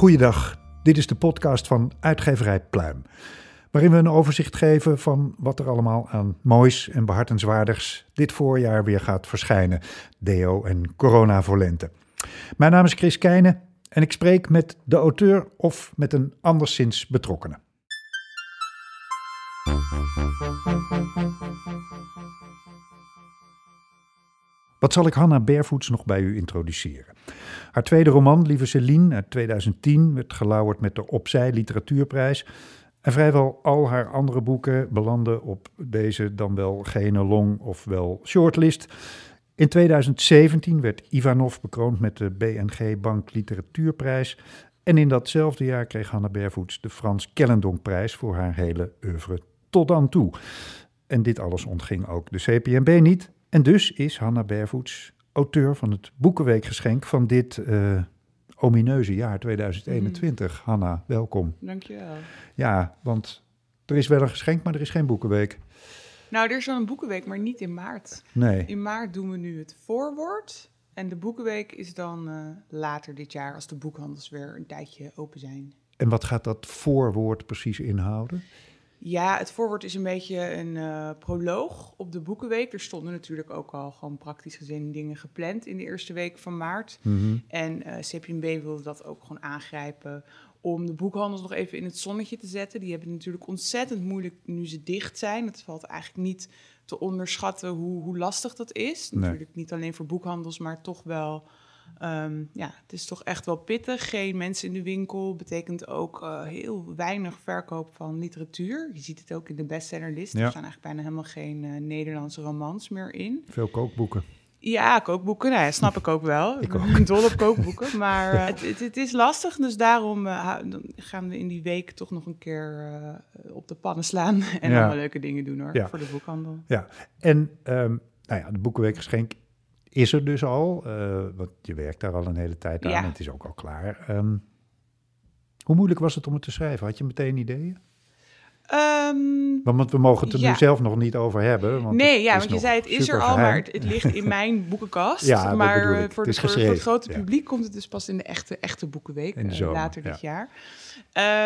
Goeiedag, dit is de podcast van Uitgeverij Pluim. Waarin we een overzicht geven van wat er allemaal aan moois en behartenswaardigs dit voorjaar weer gaat verschijnen. Deo en corona voor. Mijn naam is Chris Keijnen en ik spreek met de auteur of met een anderszins betrokkenen. Wat zal ik Hanna Barefoets nog bij u introduceren? Haar tweede roman, Lieve Celine, uit 2010, werd gelauwerd met de Opzij Literatuurprijs. En vrijwel al haar andere boeken belanden op deze dan wel gene long of wel shortlist. In 2017 werd Ivanov bekroond met de BNG Bank Literatuurprijs. En in datzelfde jaar kreeg Hanna Barefoets de Frans Kellendonkprijs voor haar hele oeuvre tot dan toe. En dit alles ontging ook de CPMB niet. En dus is Hanna Barefoets auteur van het Boekenweekgeschenk van dit uh, omineuze jaar 2021. Mm. Hanna, welkom. Dankjewel. Ja, want er is wel een geschenk, maar er is geen Boekenweek. Nou, er is wel een Boekenweek, maar niet in maart. Nee. In maart doen we nu het voorwoord. En de Boekenweek is dan uh, later dit jaar, als de boekhandels weer een tijdje open zijn. En wat gaat dat voorwoord precies inhouden? Ja, het voorwoord is een beetje een uh, proloog op de Boekenweek. Er stonden natuurlijk ook al gewoon praktisch gezien dingen gepland in de eerste week van maart. Mhm. En uh, CPMB wilde dat ook gewoon aangrijpen om de boekhandels nog even in het zonnetje te zetten. Die hebben het natuurlijk ontzettend moeilijk nu ze dicht zijn. Het valt eigenlijk niet te onderschatten hoe, hoe lastig dat is. Nee. Natuurlijk niet alleen voor boekhandels, maar toch wel Um, ja, het is toch echt wel pittig. Geen mensen in de winkel betekent ook uh, heel weinig verkoop van literatuur. Je ziet het ook in de bestsellerlist. Ja. Er staan eigenlijk bijna helemaal geen uh, Nederlandse romans meer in. Veel kookboeken. Ja, kookboeken, nou ja, snap ik ook wel. ik ook. ben dol op kookboeken, maar uh, het, het, het, is lastig. Dus daarom gaan we in die week toch nog een keer op de pannen slaan en Ja. allemaal leuke dingen doen hoor, Ja. voor de boekhandel. Ja, en um, nou ja, de Boekenweekgeschenk is er dus al. Uh, want je werkt daar al een hele tijd aan. Ja. en Het is ook al klaar. Um, hoe moeilijk was het om het te schrijven? Had je meteen ideeën? Um, Want we mogen het er ja. nu zelf nog niet over hebben. Want nee, ja, want je zei het is er al, maar het, het ligt in mijn boekenkast. Ja, maar uh, ik. voor, Het de, is voor, voor het geschreven, grote ja. publiek komt het dus pas in de echte, echte boekenweek uh, zomer, later dit jaar.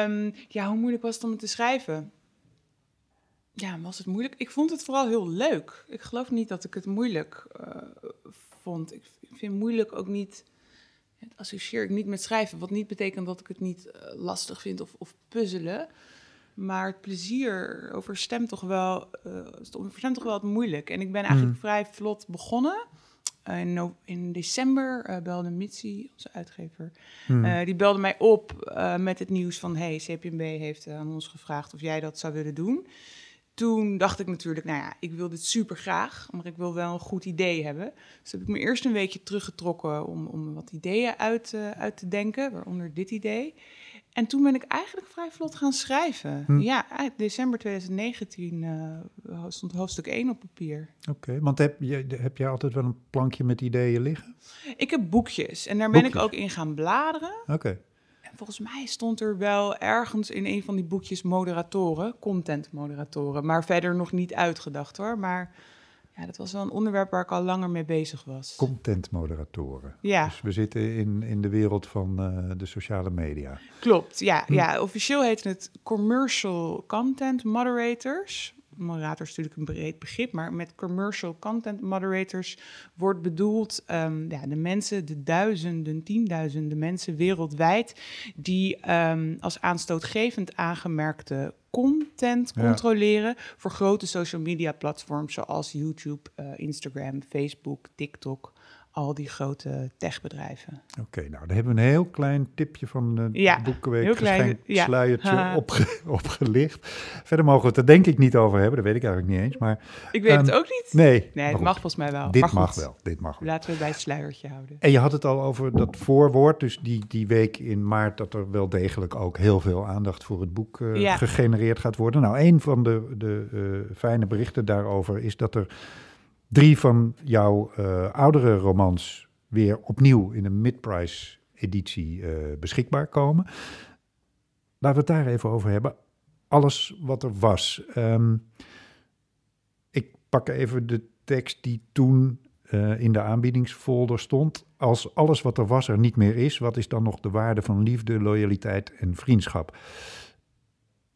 Um, ja, hoe moeilijk was het om het te schrijven? Ja, was het moeilijk? Ik vond het vooral heel leuk. Ik geloof niet dat ik het moeilijk uh, vond. Ik vind moeilijk ook niet. Het associeer ik niet met schrijven. Wat niet betekent dat ik het niet uh, lastig vind of, of puzzelen. Maar het plezier overstemt toch wel, uh, overstemt toch wel het moeilijk. En ik ben eigenlijk Mm. vrij vlot begonnen. Uh, in, no in, december uh, belde Mitsi, onze uitgever, Mm. die belde mij op met het nieuws van... hey, CPMB heeft aan ons gevraagd of jij dat zou willen doen. Toen dacht ik natuurlijk, nou ja, ik wil dit super graag, maar ik wil wel een goed idee hebben. Dus heb ik me eerst een weekje teruggetrokken om, om wat ideeën uit, uh, uit te denken, waaronder dit idee. En toen ben ik eigenlijk vrij vlot gaan schrijven. Hm. Ja, december 2019 uh, stond hoofdstuk 1 op papier. Oké, okay, want heb je, heb jij altijd wel een plankje met ideeën liggen? Ik heb boekjes en daar ben Boekjes? ik ook in gaan bladeren. Oké. Okay. En volgens mij stond er wel ergens in een van die boekjes moderatoren, content moderatoren, maar verder nog niet uitgedacht hoor. Maar ja, dat was wel een onderwerp waar ik al langer mee bezig was. Contentmoderatoren. Ja. Dus we zitten in, in de wereld van uh, de sociale media. Klopt, ja, hm. ja. Officieel heet het Commercial Content Moderators. Moderator is natuurlijk een breed begrip, maar met commercial content moderators wordt bedoeld um, ja, de mensen, de duizenden, tienduizenden mensen wereldwijd die um, als aanstootgevend aangemerkte content Ja. controleren voor grote social media platforms zoals YouTube, uh, Instagram, Facebook, TikTok, al die grote techbedrijven. Oké, nou, daar hebben we een heel klein tipje van de Ja, Boekenweek klein, ja. sluiertje Ha. opge, opgelicht. Verder mogen we het er denk ik niet over hebben, dat weet ik eigenlijk niet eens. Maar Ik weet het Ehm, ook niet. nee, Nee, het mag volgens mij wel. dit maar goed, mag wel, dit mag wel. Laten we bij het sluiertje houden. En je had het al over dat voorwoord, dus die, die week in maart, dat er wel degelijk ook heel veel aandacht voor het boek eh, Ja. gegenereerd gaat worden. Nou, een van de, de eh, fijne berichten daarover is dat er drie van jouw eh, oudere romans weer opnieuw in een mid-price editie eh, beschikbaar komen. Laten we het daar even over hebben. Alles wat er was. Ehm, ik pak even de tekst die toen eh, in de aanbiedingsfolder stond. als alles wat er was er niet meer is, wat is dan nog de waarde van liefde, loyaliteit en vriendschap?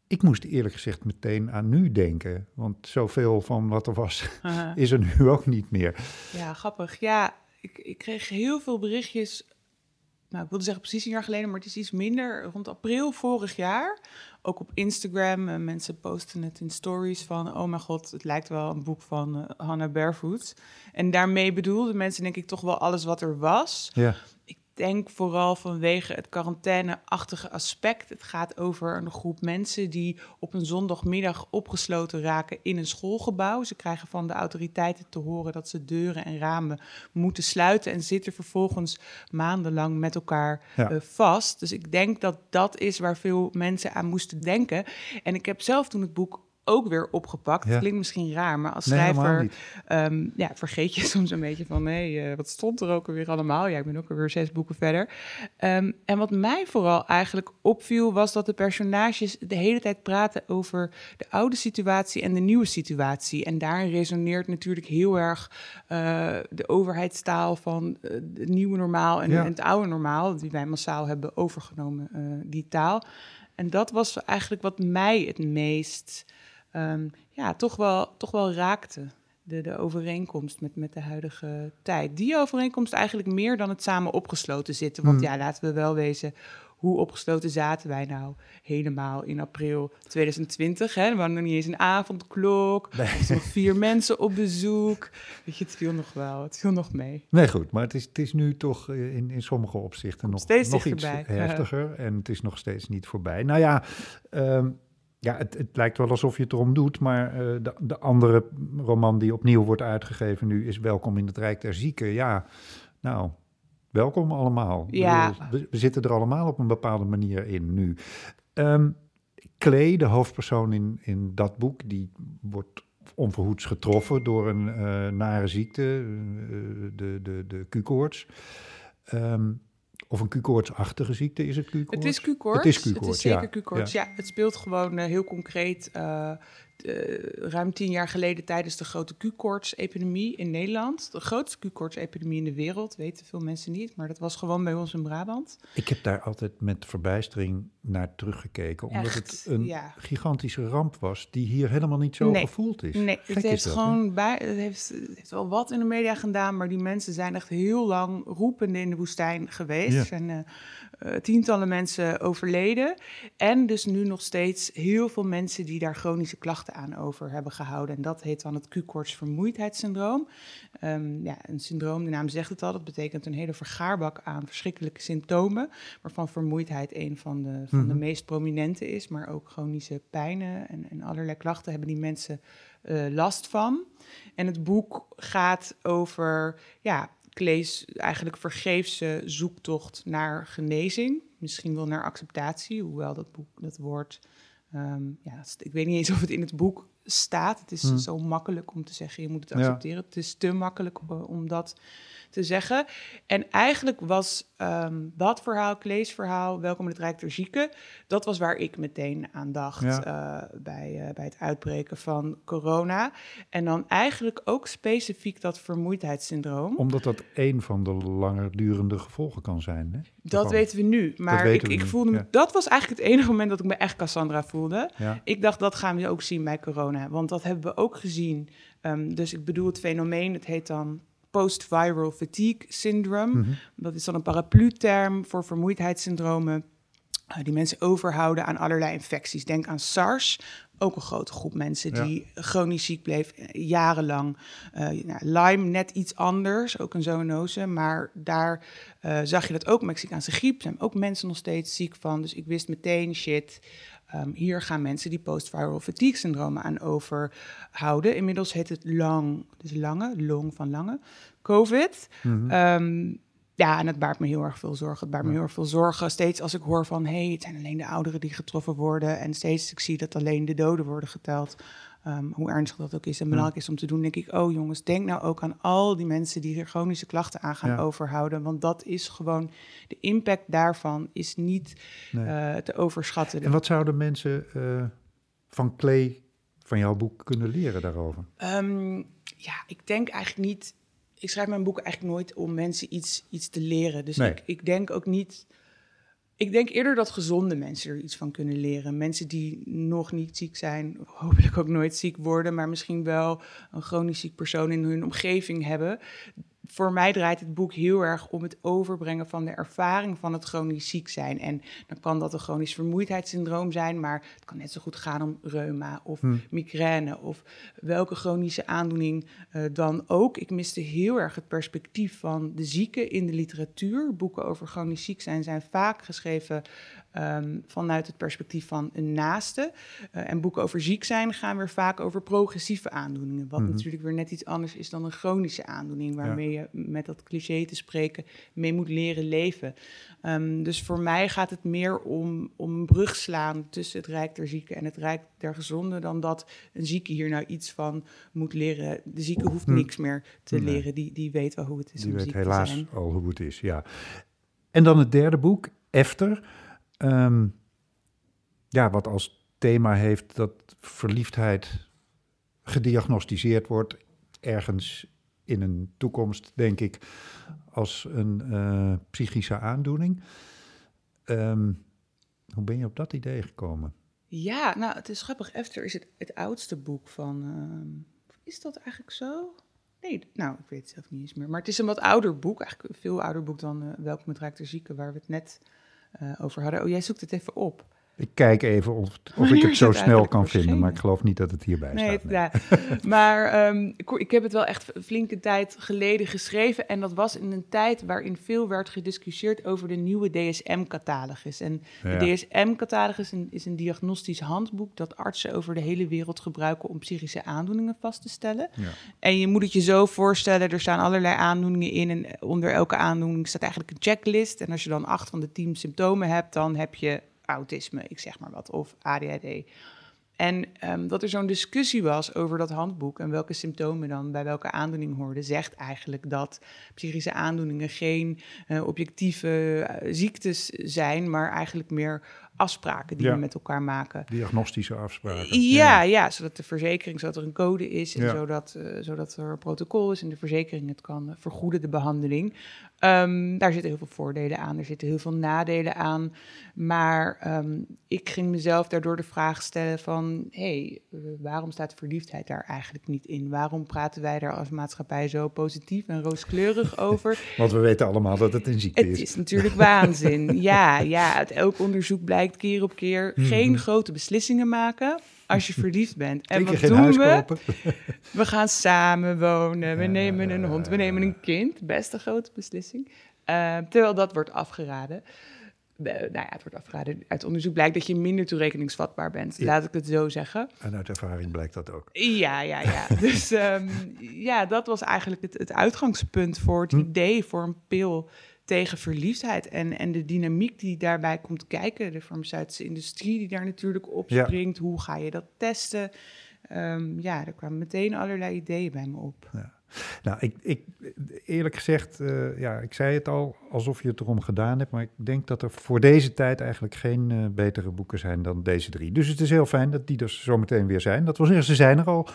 Ik moest eerlijk gezegd meteen aan nu denken, want zoveel van wat er was is er nu ook niet meer. Ja, grappig. Ja, ik, ik kreeg heel veel berichtjes nou, ik wilde zeggen precies een jaar geleden, maar het is iets minder. Rond april vorig jaar. Ook op Instagram. Uh, mensen posten het in stories van: Oh mijn god, het lijkt wel een boek van uh, Hannah Barefoot. En daarmee bedoelden mensen, denk ik, toch wel alles wat er was. Ja denk vooral vanwege het quarantaine-achtige aspect. Het gaat over een groep mensen die op een zondagmiddag opgesloten raken in een schoolgebouw. Ze krijgen van de autoriteiten te horen dat ze deuren en ramen moeten sluiten en zitten vervolgens maandenlang met elkaar eh, vast. Dus ik denk dat dat is waar veel mensen aan moesten denken. En ik heb zelf toen het boek ook weer opgepakt. Ja. Klinkt misschien raar, maar als schrijver ehm, ja, vergeet je soms een beetje van... hé, hey, uh, wat stond er ook alweer allemaal? Ja, ik ben ook alweer zes boeken verder. Um, en wat mij vooral eigenlijk opviel... was dat de personages de hele tijd praten over de oude situatie... en de nieuwe situatie. En daarin resoneert natuurlijk heel erg uh, de overheidstaal... van uh, het nieuwe normaal en, ja. en, het oude normaal... die wij massaal hebben overgenomen, die taal... En dat was eigenlijk wat mij het meest um, ja, toch, wel, toch wel raakte. De, de overeenkomst met, met de huidige tijd. Die overeenkomst eigenlijk meer dan het samen opgesloten zitten. Want hmm. ja, laten we wel wezen, hoe opgesloten zaten wij nou helemaal in april 2020? Hè? We hadden nog niet eens een avondklok. Nee. Er nog vier mensen op bezoek. Weet je, het viel nog wel. Het viel nog mee. Nee, goed. Maar het is, het is nu toch eh, in, in sommige opzichten nog, nog iets heftiger. En het is nog steeds niet voorbij. Nou ja, um, ja, het, het, lijkt wel alsof je het erom doet, maar uh, de, de, andere roman die opnieuw wordt uitgegeven nu is Welkom in het Rijk der Zieken. Ja, nou, welkom allemaal. Ja. We, we, zitten er allemaal op een bepaalde manier in nu. Um, Klee, de hoofdpersoon in, in dat boek, die wordt onverhoeds getroffen door een uh, nare ziekte, uh, de, de, de Q-koorts. Um, of een Q-koortsachtige ziekte, is het Q-koorts? Het is Q-koorts. Het is, Q-koorts, het is zeker ja. Q-koorts, ja. Het speelt gewoon uh, heel concreet uh, ruim tien jaar geleden tijdens de grote Q-koorts-epidemie in Nederland. De grootste Q-koorts-epidemie in de wereld, weten veel mensen niet, maar dat was gewoon bij ons in Brabant. Ik heb daar altijd met verbijstering naar teruggekeken, omdat het een gigantische ramp was die hier helemaal niet zo gevoeld is. Nee, het heeft gewoon bij, het heeft, het heeft, wel wat in de media gedaan, maar die mensen zijn echt heel lang roepende in de woestijn geweest. En, uh, uh, tientallen mensen overleden. En dus nu nog steeds heel veel mensen die daar chronische klachten aan over hebben gehouden. En dat heet dan het Q-koorts vermoeidheidssyndroom. Um, ja, een syndroom, de naam zegt het al, dat betekent een hele vergaarbak aan verschrikkelijke symptomen. Waarvan vermoeidheid een van de, van de mhm. meest prominente is. Maar ook chronische pijnen en, en allerlei klachten hebben die mensen uh, last van. En het boek gaat over ja, lees eigenlijk vergeefse zoektocht naar genezing. Misschien wel naar acceptatie, hoewel dat boek, dat woord... Um, ja, ik weet niet eens of het in het boek staat. Het is hmm. zo makkelijk om te zeggen, je moet het accepteren. Het is te makkelijk uh, om dat te zeggen. En eigenlijk was um, dat verhaal, Klees verhaal, Welkom in het Rijk der Zieken, dat was waar ik meteen aan dacht uh, bij, uh, bij het uitbreken van corona. En dan eigenlijk ook specifiek dat vermoeidheidssyndroom. Omdat dat een van de langer durende gevolgen kan zijn. Hè? Dat weten we nu. Maar ik, ik voelde me, dat was eigenlijk het enige moment dat ik me echt Cassandra voelde. Ja. Ik dacht, dat gaan we ook zien bij corona. Want dat hebben we ook gezien. Um, dus ik bedoel het fenomeen, het heet dan post-viral fatigue syndrome. Mm -hmm. Dat is dan een paraplu-term voor vermoeidheidssyndromen uh, die mensen overhouden aan allerlei infecties. Denk aan SARS, ook een grote groep mensen die ja. chronisch ziek bleef eh, jarenlang. Uh, nou, Lyme net iets anders, ook een zoonose, maar daar uh, zag je dat ook. Mexicaanse griep zijn ook mensen nog steeds ziek van. Dus ik wist meteen, shit, Um, hier gaan mensen die post-viral fatigue syndromen aan overhouden. Inmiddels heet het lang, dus lange, long van lange, COVID. Mm -hmm. um, ja, en het baart me heel erg veel zorgen. Het baart me heel erg veel zorgen. Steeds als ik hoor van, hé, hey, het zijn alleen de ouderen die getroffen worden. En steeds ik zie dat alleen de doden worden geteld. Um, hoe ernstig dat ook is en belangrijk is om te doen, denk ik, oh jongens, denk nou ook aan al die mensen die hier chronische klachten aan gaan ja. overhouden. Want dat is gewoon, de impact daarvan is niet nee. uh, te overschatten. En wat zouden mensen uh, van Clay, van jouw boek, kunnen leren daarover? Um, ja, ik denk eigenlijk niet ik schrijf mijn boeken eigenlijk nooit om mensen iets, iets te leren. Dus Nee. ik, ik denk ook niet. Ik denk eerder dat gezonde mensen er iets van kunnen leren. Mensen die nog niet ziek zijn, hopelijk ook nooit ziek worden, maar misschien wel een chronisch ziek persoon in hun omgeving hebben. Voor mij draait het boek heel erg om het overbrengen van de ervaring van het chronisch ziek zijn. En dan kan dat een chronisch vermoeidheidssyndroom zijn, maar het kan net zo goed gaan om reuma of Hm. migraine of welke chronische aandoening eh, dan ook. Ik miste heel erg het perspectief van de zieken in de literatuur. Boeken over chronisch ziek zijn zijn vaak geschreven ehm, vanuit het perspectief van een naaste. Eh, en boeken over ziek zijn gaan weer vaak over progressieve aandoeningen. Wat Mhm. natuurlijk weer net iets anders is dan een chronische aandoening, waarmee je met dat cliché te spreken mee moet leren leven. Ehm, dus voor mij gaat het meer om, om een brug slaan tussen het Rijk der Zieken en het Rijk der Gezonden, dan dat een zieke hier nou iets van moet leren. De zieke hoeft Hm. niks meer te Nee. leren. Die, die weet wel hoe het is Die om weet ziek te helaas zijn. al hoe het is, ja. En dan het derde boek, Efter. Ehm, ja, wat als thema heeft dat verliefdheid gediagnosticeerd wordt ergens in een toekomst, denk ik, als een eh, psychische aandoening. Ehm, hoe ben je op dat idee gekomen? Ja, nou, het is grappig. Efter is het, het oudste boek van. ehm, is dat eigenlijk zo? Nee, nou, ik weet het zelf niet eens meer. Maar het is een wat ouder boek, eigenlijk een veel ouder boek dan eh Welkom met der Zieken, waar we het net over hadden. Oh, jij zoekt het even op. Ik kijk even of, of ik het zo het snel kan vinden, maar ik geloof niet dat het hierbij Nee, staat. ja. maar ehm, ik, heb het wel echt flinke tijd geleden geschreven. En dat was in een tijd waarin veel werd gediscussieerd over de nieuwe DSM-catalogus. En Ja. de DSM-catalogus is een, is een diagnostisch handboek dat artsen over de hele wereld gebruiken om psychische aandoeningen vast te stellen. Ja. En je moet het je zo voorstellen, er staan allerlei aandoeningen in en onder elke aandoening staat eigenlijk een checklist. En als je dan acht van de tien symptomen hebt, dan heb je autisme, ik zeg maar wat, of ADHD. En ehm, dat er zo'n discussie was over dat handboek en welke symptomen dan bij welke aandoening hoorden, zegt eigenlijk dat psychische aandoeningen geen eh, objectieve eh, ziektes zijn, maar eigenlijk meer afspraken die Ja. we met elkaar maken. Diagnostische afspraken. Ja, ja, zodat de verzekering, zodat er een code is en Ja. zodat, eh, zodat er een protocol is en de verzekering het kan vergoeden, de behandeling. Ehm, daar zitten heel veel voordelen aan, er zitten heel veel nadelen aan. Maar ehm, ik ging mezelf daardoor de vraag stellen van, hé, hey, eh, waarom staat verliefdheid daar eigenlijk niet in? Waarom praten wij daar als maatschappij zo positief en rooskleurig over? Want we weten allemaal dat het een ziekte Het is. is natuurlijk waanzin. Ja, ja, uit elk onderzoek blijkt keer op keer geen grote beslissingen maken als je verliefd bent. En wat doen we? We gaan samen wonen, we nemen een hond, we nemen een kind. Best een grote beslissing. Eh, terwijl dat wordt afgeraden. Eh, nou ja, het wordt afgeraden. Uit onderzoek blijkt dat je minder toerekeningsvatbaar bent. Ja. Laat ik het zo zeggen. En uit ervaring blijkt dat ook. Ja, ja, ja. Dus ehm, ja, dat was eigenlijk het, het uitgangspunt voor het Hm. idee voor een pil tegen verliefdheid. En, en de dynamiek die daarbij komt kijken, de farmaceutische industrie die daar natuurlijk op Ja. springt. Hoe ga je dat testen? Ehm, ja, er kwamen meteen allerlei ideeën bij me op. Nou, ik, ik, eerlijk gezegd, eh, ja, ik zei het al alsof je het erom gedaan hebt, maar ik denk dat er voor deze tijd eigenlijk geen eh, betere boeken zijn dan deze drie. Dus het is heel fijn dat die er zo meteen weer zijn. Dat wil zeggen, ze zijn er al.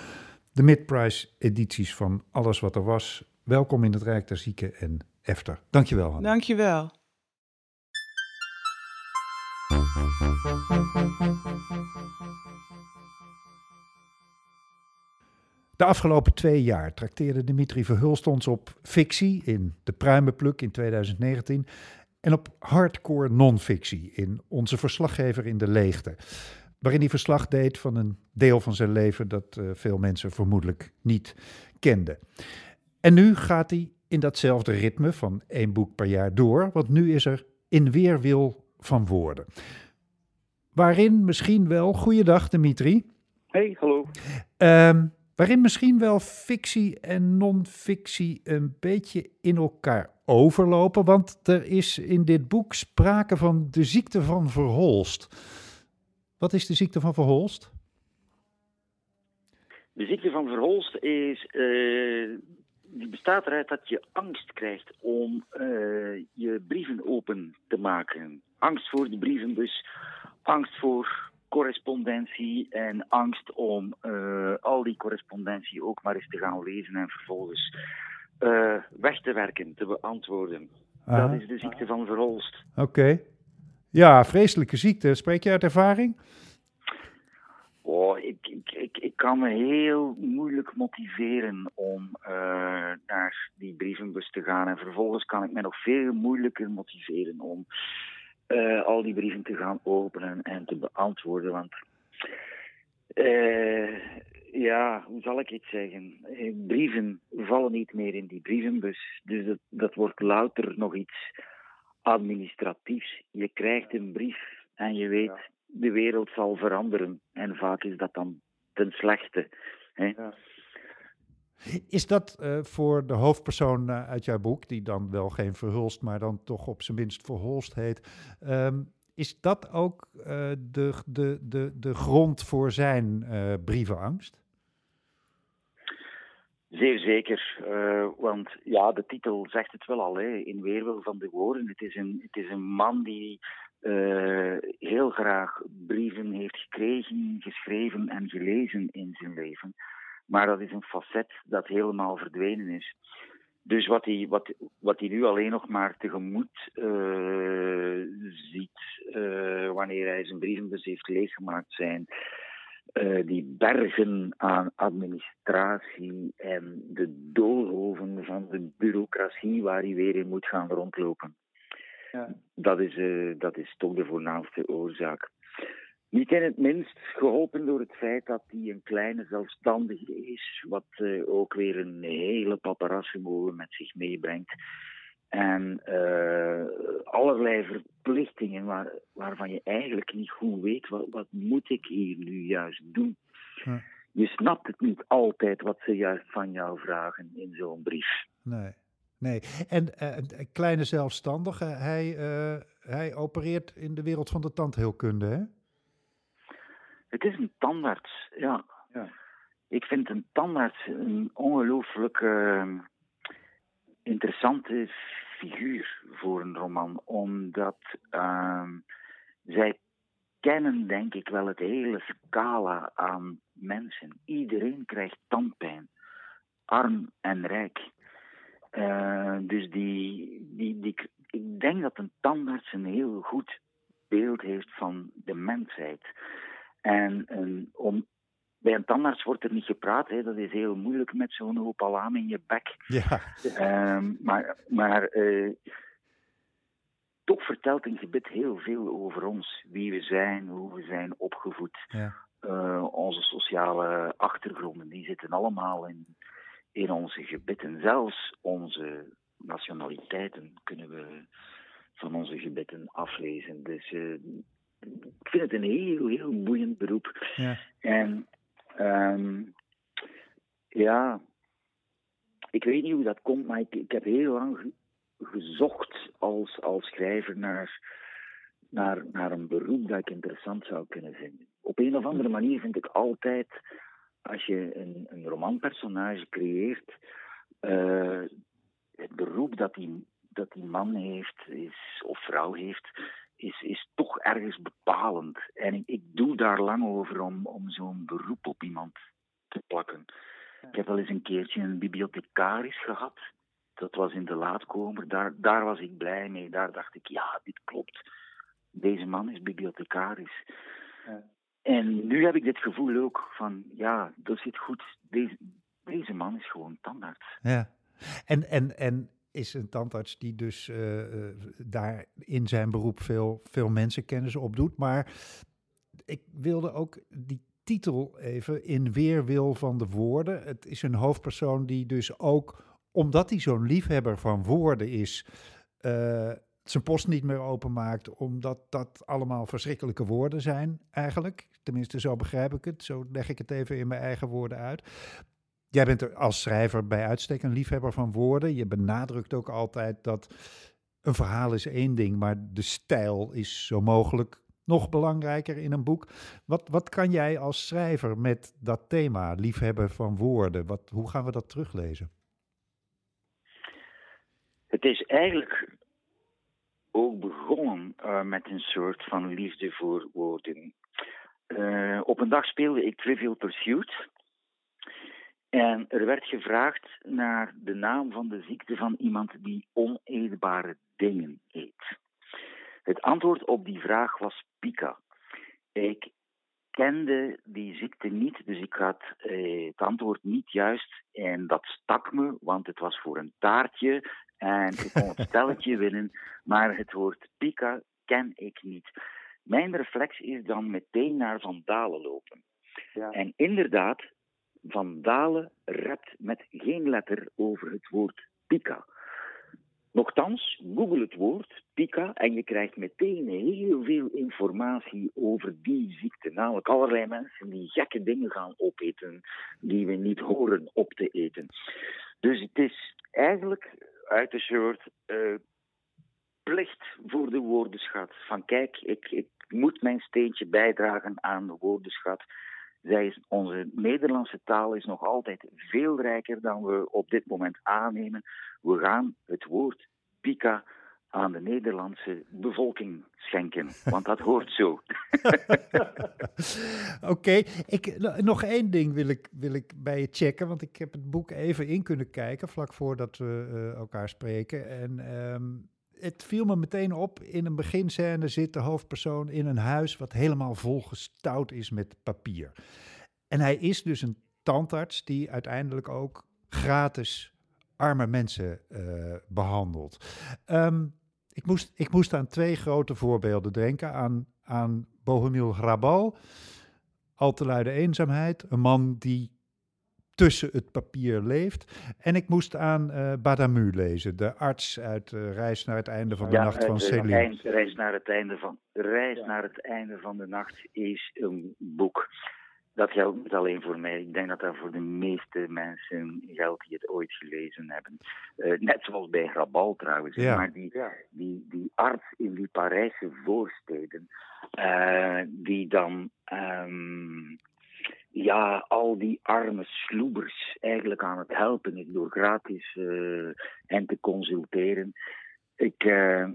De mid-price edities van alles wat er was. Welkom in het Rijk der Zieken en Efter. Dankjewel, Hanna. Dankjewel. De afgelopen twee jaar trakteerde Dimitri Verhulst ons op fictie in De Pruimenpluk in 2019 en op hardcore non-fictie in Onze Verslaggever in de Leegte, waarin hij verslag deed van een deel van zijn leven dat eh, veel mensen vermoedelijk niet kenden. En nu gaat hij in datzelfde ritme van één boek per jaar door, want nu is er In Weerwil van Woorden. Waarin misschien wel, goeiedag Dimitri, Hey, hallo. Ehm, waarin misschien wel fictie en non-fictie een beetje in elkaar overlopen. Want er is in dit boek sprake van de ziekte van Verholst. Wat is de ziekte van Verholst? De ziekte van Verholst is, eh, die bestaat eruit dat je angst krijgt om eh, je brieven open te maken. Angst voor de brieven, dus angst voor correspondentie en angst om eh, al die correspondentie ook maar eens te gaan lezen en vervolgens eh, weg te werken, te beantwoorden. Dat is de ziekte van Verholst. Oké. Ja, vreselijke ziekte. Spreek je uit ervaring? Oh, ik, ik, ik, kan me heel moeilijk motiveren om eh, naar die brievenbus te gaan. En vervolgens kan ik me nog veel moeilijker motiveren om eh, al die brieven te gaan openen en te beantwoorden. Want eh, ja, hoe zal ik het zeggen? Brieven vallen niet meer in die brievenbus. Dus dat, dat wordt louter nog iets administratiefs. Je krijgt een brief en je weet, de wereld zal veranderen. En vaak is dat dan ten slechte. Hè? Is dat eh, voor de hoofdpersoon eh, uit jouw boek, die dan wel geen Verhulst, maar dan toch op zijn minst Verholst heet, ehm, is dat ook eh, de, de, de, de grond voor zijn brievenangst? Zeer zeker, want ja, de titel zegt het wel al, hè, in weerwil van de woorden. Het is een, het is een man die eh, heel graag brieven heeft gekregen, geschreven en gelezen in zijn leven. Maar dat is een facet dat helemaal verdwenen is. Dus wat hij, wat, wat hij nu alleen nog maar tegemoet eh, ziet eh, wanneer hij zijn brievenbus heeft leeggemaakt zijn die bergen aan administratie en de doolhoven van de bureaucratie waar hij weer in moet gaan rondlopen. Ja. Dat, is, eh, dat is toch de voornaamste oorzaak. Niet in het minst geholpen door het feit dat hij een kleine zelfstandige is, wat eh, ook weer een hele paparassenmolen met zich meebrengt. En eh, allerlei verplichtingen waar, waarvan je eigenlijk niet goed weet, wat, wat moet ik hier nu juist doen? Ja. Je snapt het niet altijd wat ze juist van jou vragen in zo'n brief. Nee. Nee. En eh, een kleine zelfstandige, hij, eh, hij opereert in de wereld van de tandheelkunde, hè? Het is een tandarts, ja. Ja. Ik vind een tandarts een ongelooflijk eh, interessante figuur voor een roman, omdat ehm, zij kennen, denk ik, wel het hele scala aan mensen. Iedereen krijgt tandpijn, arm en rijk. Eh, dus die, die, die, ik denk dat een tandarts een heel goed beeld heeft van de mensheid. En een, om, bij een tandarts wordt er niet gepraat, hè. dat is heel moeilijk met zo'n hoop alarm in je bek. Ja. Ehm, maar maar eh, toch vertelt een gebed heel veel over ons. Wie we zijn, hoe we zijn opgevoed. ja. Eh, onze sociale achtergronden, die zitten allemaal in, in onze gebitten. Zelfs onze nationaliteiten kunnen we van onze gebitten aflezen. Dus eh, ik vind het een heel, heel boeiend beroep. Ja. En ehm, ja, ik weet niet hoe dat komt, maar ik, ik heb heel lang ge- gezocht als, als schrijver naar, naar, naar een beroep dat ik interessant zou kunnen vinden. Op een of andere manier vind ik altijd, als je een, een romanpersonage creëert, eh, het beroep dat die, dat die man heeft, is, of vrouw heeft, is, is toch ergens bepalend. En ik, ik doe daar lang over om, om zo'n beroep op iemand te plakken. Ik heb wel eens een keertje een bibliothecaris gehad. Dat was in de laatkomer. Daar, daar was ik blij mee. Daar dacht ik, ja, dit klopt. Deze man is bibliothecaris. Ja. En nu heb ik dit gevoel ook van, ja, dat zit goed. Deze, deze man is gewoon tandarts. Ja. En, en, en is een tandarts die dus eh, eh, daar in zijn beroep veel, veel mensenkennis opdoet. Maar ik wilde ook die titel even in weerwil van de woorden. Het is een hoofdpersoon die dus ook, omdat hij zo'n liefhebber van woorden is, eh, zijn post niet meer openmaakt, omdat dat allemaal verschrikkelijke woorden zijn eigenlijk. Tenminste, zo begrijp ik het. Zo leg ik het even in mijn eigen woorden uit. Jij bent er als schrijver bij uitstek een liefhebber van woorden. Je benadrukt ook altijd dat een verhaal is één ding, maar de stijl is zo mogelijk nog belangrijker in een boek. Wat, wat kan jij als schrijver met dat thema, liefhebber van woorden? Wat, hoe gaan we dat teruglezen? Het is eigenlijk ook begonnen eh, met een soort van liefde voor woorden. Eh, op een dag speelde ik Trivial Pursuit. En er werd gevraagd naar de naam van de ziekte van iemand die oneetbare dingen eet. Het antwoord op die vraag was Pika. Ik kende die ziekte niet, dus ik had eh, het antwoord niet juist. En dat stak me, want het was voor een taartje en ik kon het stelletje winnen. Maar het woord Pika ken ik niet. Mijn reflex is dan meteen naar Van Dalen lopen. Ja. En inderdaad, Van Dalen rept met geen letter over het woord Pika. Nochtans, google het woord Pika en je krijgt meteen heel veel informatie over die ziekte. Namelijk allerlei mensen die gekke dingen gaan opeten die we niet horen op te eten. Dus het is eigenlijk uit een soort uh, plicht voor de woordenschat. Van kijk, ik, ik moet mijn steentje bijdragen aan de woordenschat. Zij is, onze Nederlandse taal is nog altijd veel rijker dan we op dit moment aannemen. We gaan het woord pika aan de Nederlandse bevolking schenken. Want dat hoort zo. Oké, nog één ding wil ik, wil ik bij je checken. Want ik heb het boek even in kunnen kijken vlak voordat we uh, elkaar spreken. En um, het viel me meteen op. In een beginscène zit de hoofdpersoon in een huis wat helemaal volgestouwd is met papier. En hij is dus een tandarts die uiteindelijk ook gratis arme mensen uh, behandelt. Um, ik, moest, ik moest aan twee grote voorbeelden denken. Aan, aan Bohemil Grabal, Al te luide eenzaamheid. Een man die tussen het papier leeft. En ik moest aan uh, Badamu lezen, de arts uit uh, Reis naar het einde van de nacht van Céline. Reis naar het einde van, Reis ja. naar het einde van de nacht is een boek. Dat geldt niet alleen voor mij. Ik denk dat dat voor de meeste mensen geldt die het ooit gelezen hebben. Uh, net zoals bij Grabal trouwens. Ja. Maar die, die, die arts in die Parijse voorsteden, die dan um, ja, al die arme sloebers eigenlijk aan het helpen is door gratis uh, hen te consulteren. Ik, uh,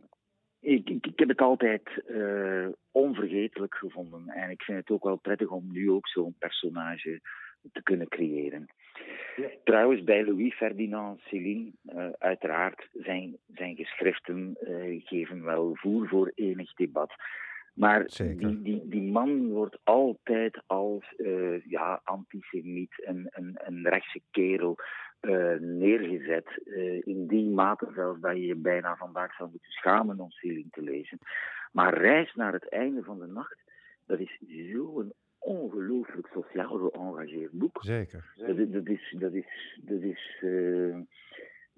ik, ik, ik, heb het altijd uh, onvergetelijk gevonden. En ik vind het ook wel prettig om nu ook zo'n personage te kunnen creëren. Ja. Trouwens, bij Louis Ferdinand Céline, uiteraard, zijn, zijn geschriften geven wel voer voor enig debat. Maar die, die, die man wordt altijd als uh, ja, antisemiet en een, een rechtse kerel uh, neergezet. Uh, in die mate zelfs dat je je bijna vandaag zou moeten schamen om Céline te lezen. Maar Reis naar het einde van de nacht, dat is zo'n ongelooflijk sociaal geëngageerd boek. Zeker. Dat, dat is, dat is, dat is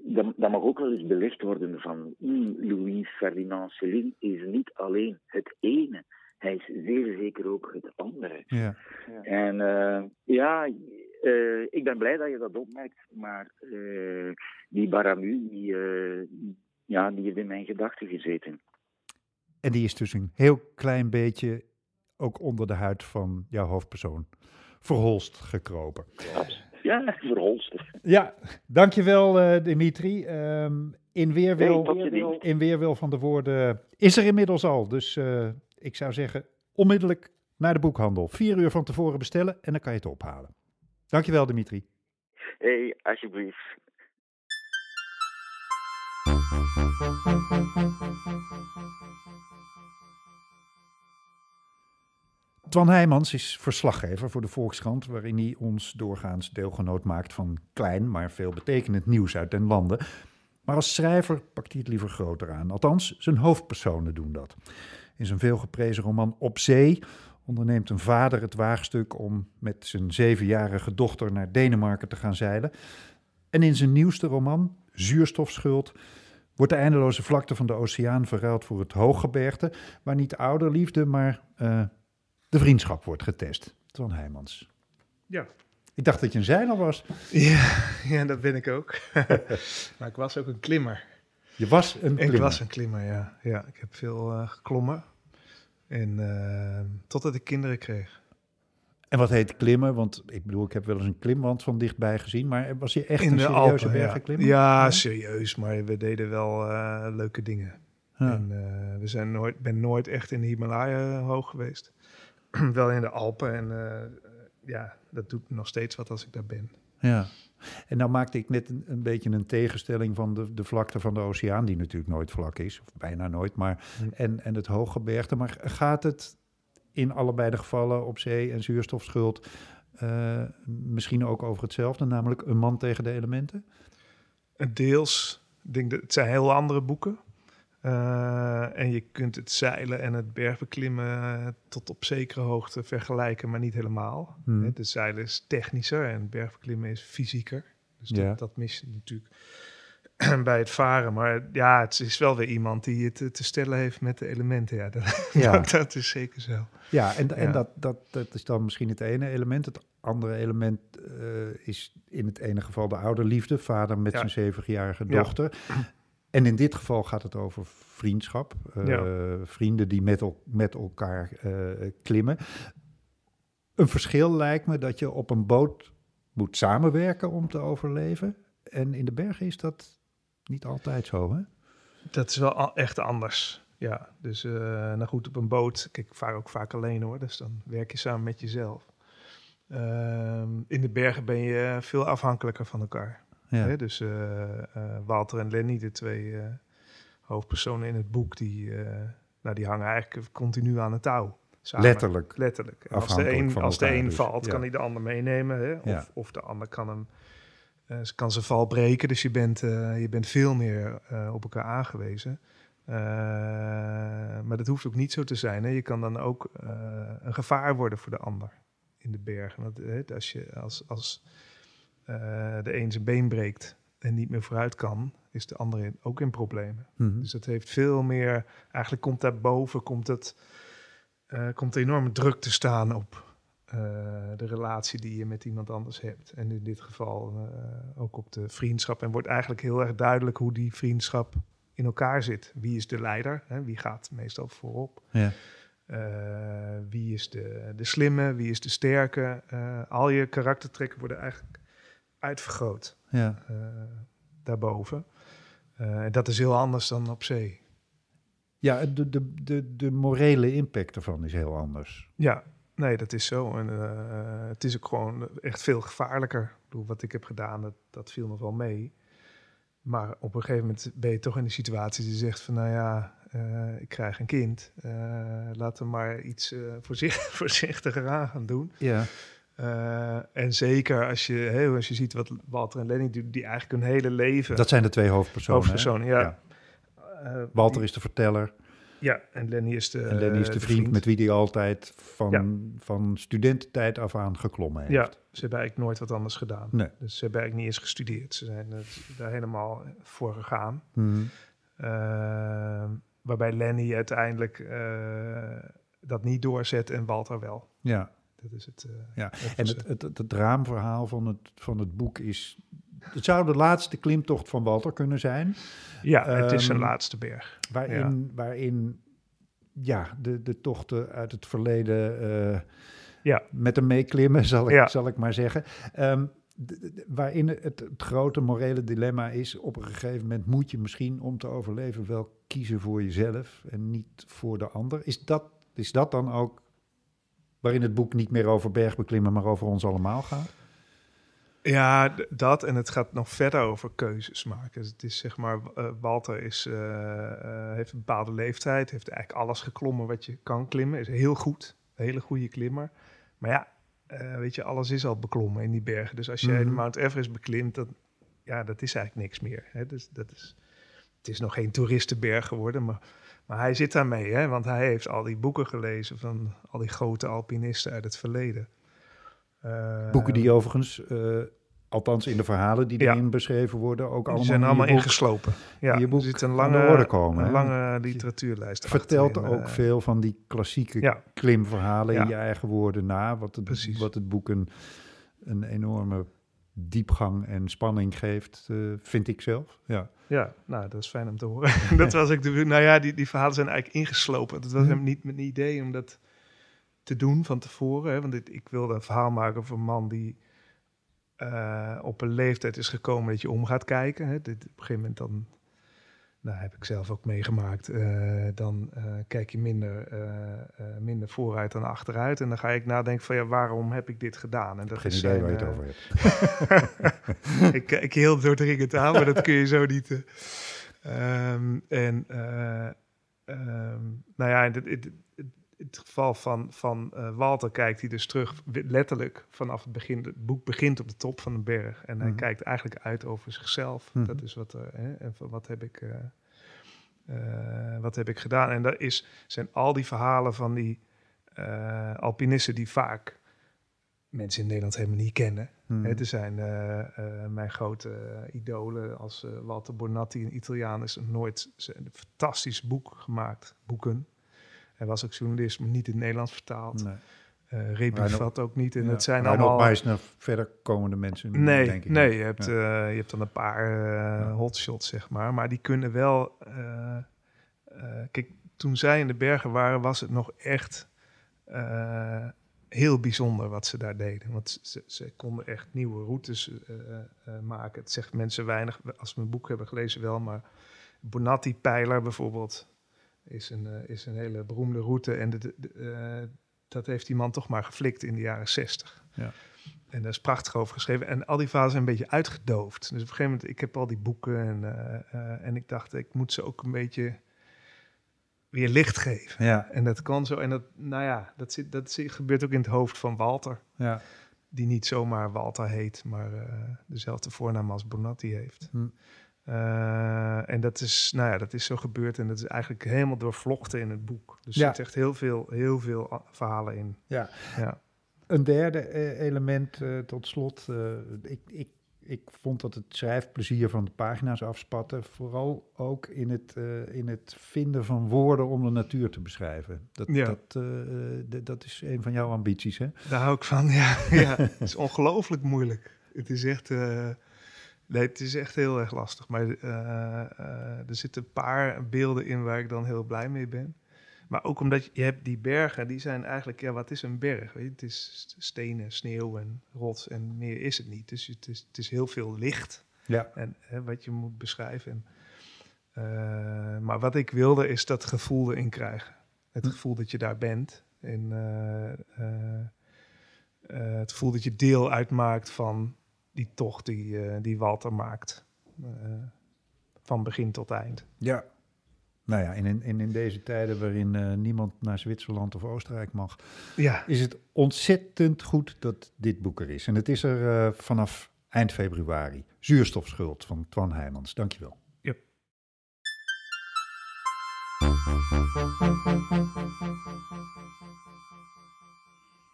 dat, dat, mag ook wel eens belicht worden van mm, Louis Ferdinand Céline is niet alleen het ene, hij is zeer zeker ook het andere. Ja. ja. En uh, ja, uh, ik ben blij dat je dat opmerkt, maar uh, die Baramu, die, ja, die heeft in mijn gedachten gezeten. En die is dus een heel klein beetje ook onder de huid van jouw hoofdpersoon verholst gekropen. Absoluut. Ja, verholster. Ja, dankjewel uh, Dimitri. Um, in, weerwil, nee, in weerwil van de woorden is er inmiddels al. Dus uh, ik zou zeggen, onmiddellijk naar de boekhandel. Vier uur van tevoren bestellen en dan kan je het ophalen. Dankjewel Dimitri. Hey, alsjeblieft. Twan Heijmans is verslaggever voor de Volkskrant, waarin hij ons doorgaans deelgenoot maakt van klein, maar veel betekenend nieuws uit den landen. Maar als schrijver pakt hij het liever groter aan. Althans, zijn hoofdpersonen doen dat. In zijn veelgeprezen roman Op Zee onderneemt een vader het waagstuk om met zijn zevenjarige dochter naar Denemarken te gaan zeilen. En in zijn nieuwste roman, Zuurstofschuld, wordt de eindeloze vlakte van de oceaan verruild voor het hooggebergte, waar niet ouderliefde, maar uh, de vriendschap wordt getest. Twan Heijmans. Ja. Ik dacht dat je een zeiler was. Ja, ja dat ben ik ook. maar ik was ook een klimmer. Je was een klimmer? Ik was een klimmer, ja. ja ik heb veel uh, geklommen. En uh, totdat ik kinderen kreeg. En wat heet klimmen? Want ik bedoel, ik heb wel eens een klimwand van dichtbij gezien. Maar was je echt In een serieuze bergenklimmer? Ja. ja, serieus. Maar we deden wel uh, leuke dingen. Ja. En, we zijn nooit, ben nooit echt in de Himalaya hoog geweest. wel in de Alpen. En uh, ja, dat doet nog steeds wat als ik daar ben. Ja. En nou maakte ik net een, een beetje een tegenstelling van de, de vlakte van de oceaan, die natuurlijk nooit vlak is, of bijna nooit, maar Hm. en, en het hooggebergte. Maar gaat het in allebei de gevallen op zee en zuurstofschuld eh, misschien ook over hetzelfde, namelijk een man tegen de elementen? Deels, ik denk dat het zijn heel andere boeken. Eh, en je kunt het zeilen en het bergbeklimmen tot op zekere hoogte vergelijken, maar niet helemaal. Hmm. Het zeilen is technischer en het bergbeklimmen is fysieker. Dus dat, Ja. dat mis je natuurlijk bij het varen. Maar ja, het is wel weer iemand die het eh, te stellen heeft met de elementen. Ja, dat, Ja. dat is zeker zo. Ja, en, en. Dat, dat, dat is dan misschien het ene element. Het andere element eh, is in het ene geval de ouderliefde, vader met Ja. zijn zevenjarige Ja. dochter. En in dit geval gaat het over vriendschap, eh, Ja. vrienden die met, el- met elkaar eh, klimmen. Een verschil lijkt me dat je op een boot moet samenwerken om te overleven. En in de bergen is dat niet altijd zo, hè? Dat is wel echt anders. Ja, dus eh, nou goed, op een boot, kijk, ik vaar ook vaak alleen hoor, dus dan werk je samen met jezelf. Ehm, in de bergen ben je veel afhankelijker van elkaar. Ja. Hè? Dus eh, eh, Walter en Lenny, de twee eh, hoofdpersonen in het boek, die, nou, die hangen eigenlijk continu aan het touw. Samen. Letterlijk. Letterlijk. Als de een, als de een dus, valt, ja. kan hij de ander meenemen. Hè? Of, Ja. of de ander kan hem kan zijn val breken. Dus je bent, je bent veel meer op elkaar aangewezen. Maar dat hoeft ook niet zo te zijn. Hè? Je kan dan ook een gevaar worden voor de ander in de bergen. Hè, als je als, als de een zijn been breekt en niet meer vooruit kan, is de ander in- ook in problemen. Mhm. Dus dat heeft veel meer. Eigenlijk komt daarboven komt het, eh, komt enorme druk te staan op eh, de relatie die je met iemand anders hebt. En in dit geval eh, ook op de vriendschap. En wordt eigenlijk heel erg duidelijk hoe die vriendschap in elkaar zit. Wie is de leider? Hè? Wie gaat meestal voorop? Ja. Eh, wie is de, de slimme? Wie is de sterke? Eh, al je karaktertrekken worden eigenlijk uitvergroot ja. eh, daarboven. En dat is heel anders dan op zee. Ja, de, de, de, de morele impact ervan is heel anders. Ja, nee, dat is zo. En eh, het is ook gewoon echt veel gevaarlijker. Ik bedoel, wat ik heb gedaan, dat, dat viel nog wel mee. Maar op een gegeven moment ben je toch in de situatie die zegt van, nou ja, ik krijg een kind. Eh, laten we maar iets voorzicht, voorzichtiger aan gaan doen. Ja. Eh, en zeker als je, als je ziet wat Walter en Lenny doen, die eigenlijk hun hele leven... Dat zijn de twee hoofdpersonen. hoofdpersonen, ja. Eh, Walter is de verteller Ja, en Lenny is de, en Lenny is de, de vriend, met wie hij altijd van, Ja. van studententijd af aan geklommen heeft. Ja, ze hebben eigenlijk nooit wat anders gedaan. Nee. Dus ze hebben eigenlijk niet eens gestudeerd. Ze zijn eh, daar helemaal voor gegaan. Mhm. Waarbij Lenny uiteindelijk eh, dat niet doorzet en Walter wel. ja. Dat is het. eh, Ja. En het, het, het, het raamverhaal van het, van het boek is... Het zou de laatste klimtocht van Walter kunnen zijn. ja, het is zijn ehm, laatste berg. Waarin, waarin ja, de, de tochten uit het verleden eh, Ja. met hem meeklimmen, zal ik, Ja. zal ik maar zeggen. Ehm, waarin het, het grote morele dilemma is, op een gegeven moment moet je misschien om te overleven wel kiezen voor jezelf en niet voor de ander. Is dat, is dat dan ook waarin het boek niet meer over bergbeklimmen, maar over ons allemaal gaat? Ja, dat en het gaat nog verder over keuzes maken. Het is zeg maar, eh, Walter is, eh, eh, heeft een bepaalde leeftijd, heeft eigenlijk alles geklommen wat je kan klimmen, is heel goed, een hele goede klimmer. Maar ja, weet je, alles is al beklommen in die bergen. Dus als jij de Mhm. Mount Everest beklimt, dan, ja, dat is eigenlijk niks meer. Hè? Dus dat is, het is nog geen toeristenberg geworden, maar, maar hij zit daarmee, hè? want hij heeft al die boeken gelezen van al die grote alpinisten uit het verleden. Eh, Boeken die overigens, eh, althans in de verhalen die Ja. erin beschreven worden, ook allemaal Die zijn allemaal ingeslopen. Ja, in er zit een lange, komen, een lange literatuurlijst vertelt achterin, ook eh, veel van die klassieke Ja, klimverhalen in je eigen woorden na. Wat het, Precies. wat het boek een, een enorme diepgang en spanning geeft, eh, vind ik zelf. Ja. ja, nou, dat is fijn om te horen. dat was ik de, nou ja, die, die verhalen zijn eigenlijk ingeslopen. Dat was Mhm. hem niet mijn idee om dat te doen van tevoren. Hè? Want ik wilde een verhaal maken over een man die eh, op een leeftijd is gekomen dat je om gaat kijken. Hè? Dit, op een gegeven moment dan nou heb ik zelf ook meegemaakt, eh, dan eh, kijk je minder, eh, minder vooruit dan achteruit. En dan ga ik nadenken van ja, waarom heb ik dit gedaan? En dat Geen is idee zijn, waar je het over hebt. ik kijk heel doordringend aan, maar dat kun je zo niet. eh. Ehm, en eh, ehm, nou ja, in het, het, het, het geval van, van eh, Walter kijkt hij dus terug, letterlijk vanaf het begin. Het boek begint op de top van een berg en hij Mhm. kijkt eigenlijk uit over zichzelf. Mhm. Dat is wat, er, hè, en van wat heb ik. eh, eh, wat heb ik gedaan? En dat is, zijn al die verhalen van die eh, alpinisten die vaak mensen in Nederland helemaal niet kennen. Hmm. Hè, er zijn eh, eh, mijn grote eh, idolen als eh, Walter Bonatti, een Italiaan, is nooit een fantastisch boek gemaakt, boeken. Hij was ook journalist, maar niet in het Nederlands vertaald. Nee. Eh ook niet. En Ja. het zijn allemaal... Meisner, verder komende mensen. Nee, denk ik nee je, hebt, Ja. eh, je hebt dan een paar eh, Ja. hotshots, zeg maar. Maar die kunnen wel... kijk, toen zij in de bergen waren, was het nog echt heel bijzonder wat ze daar deden. Want ze, ze konden echt nieuwe routes maken. Het zegt mensen weinig, als ze mijn boek hebben gelezen wel, maar Bonatti-pijler bijvoorbeeld is een, eh, is een hele beroemde route. En de, de- de, eh, dat heeft die man toch maar geflikt in de jaren zestig. Ja. En daar is prachtig over geschreven. En al die verhalen zijn een beetje uitgedoofd. Dus op een gegeven moment, ik heb al die boeken en, eh, en ik dacht, ik moet ze ook een beetje weer licht geven. Ja, En dat kan zo. En dat, nou ja, dat, zit, dat zit- gebeurt ook in het hoofd van Walter. ja. Die niet zomaar Walter heet, maar dezelfde voornaam als Bonatti heeft. Hm. Eh, en dat is, nou ja, dat is zo gebeurd. En dat is eigenlijk helemaal doorvlochten in het boek. Dus Ja. er zit echt heel veel, heel veel a- verhalen in. Ja. Ja. Een derde eh, element eh, tot slot. eh, ik, ik, ik vond dat het schrijfplezier van de pagina's afspatte. Vooral ook in het, eh, in het vinden van woorden om de natuur te beschrijven. Dat, Ja. dat, eh, eh, dat is een van jouw ambities, hè? Daar hou ik van, ja. ja. Het is ongelooflijk moeilijk. Het is echt... nee, het is echt heel erg lastig. Maar eh, eh, er zitten een paar beelden in waar ik dan heel blij mee ben. Maar ook omdat je, je hebt die bergen, die zijn eigenlijk... Ja, wat is een berg? Weet je? Het is stenen, sneeuw en rots en meer is het niet. Dus het is, het is heel veel licht. Ja. En hè, wat je moet beschrijven. En, eh, maar wat ik wilde is dat gevoel erin krijgen. Het Hm. gevoel dat je daar bent. En het gevoel dat je deel uitmaakt van die tocht die, eh, die Walter maakt. Eh, van begin tot eind. Ja. Nou ja, en in, in, in deze tijden waarin eh, niemand naar Zwitserland of Oostenrijk mag, Ja, is het ontzettend goed dat dit boek er is. En het is er vanaf eind februari. Zuurstofschuld van Twan Heijmans. Dankjewel. Yep.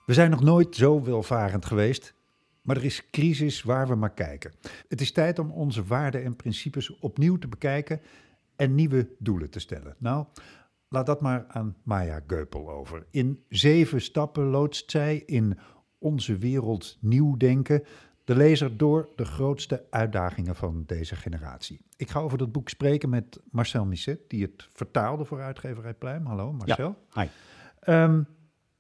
We zijn nog nooit zo welvarend geweest, maar er is crisis waar we maar kijken. Het is tijd om onze waarden en principes opnieuw te bekijken en nieuwe doelen te stellen. Nou, laat dat maar aan Maya Geupel over. In zeven stappen loodst zij in Onze Wereld Nieuw Denken de lezer door de grootste uitdagingen van deze generatie. Ik ga over dat boek spreken met Marcel Misset, die het vertaalde voor uitgeverij Pluim. Hallo Marcel. hi. Ehm,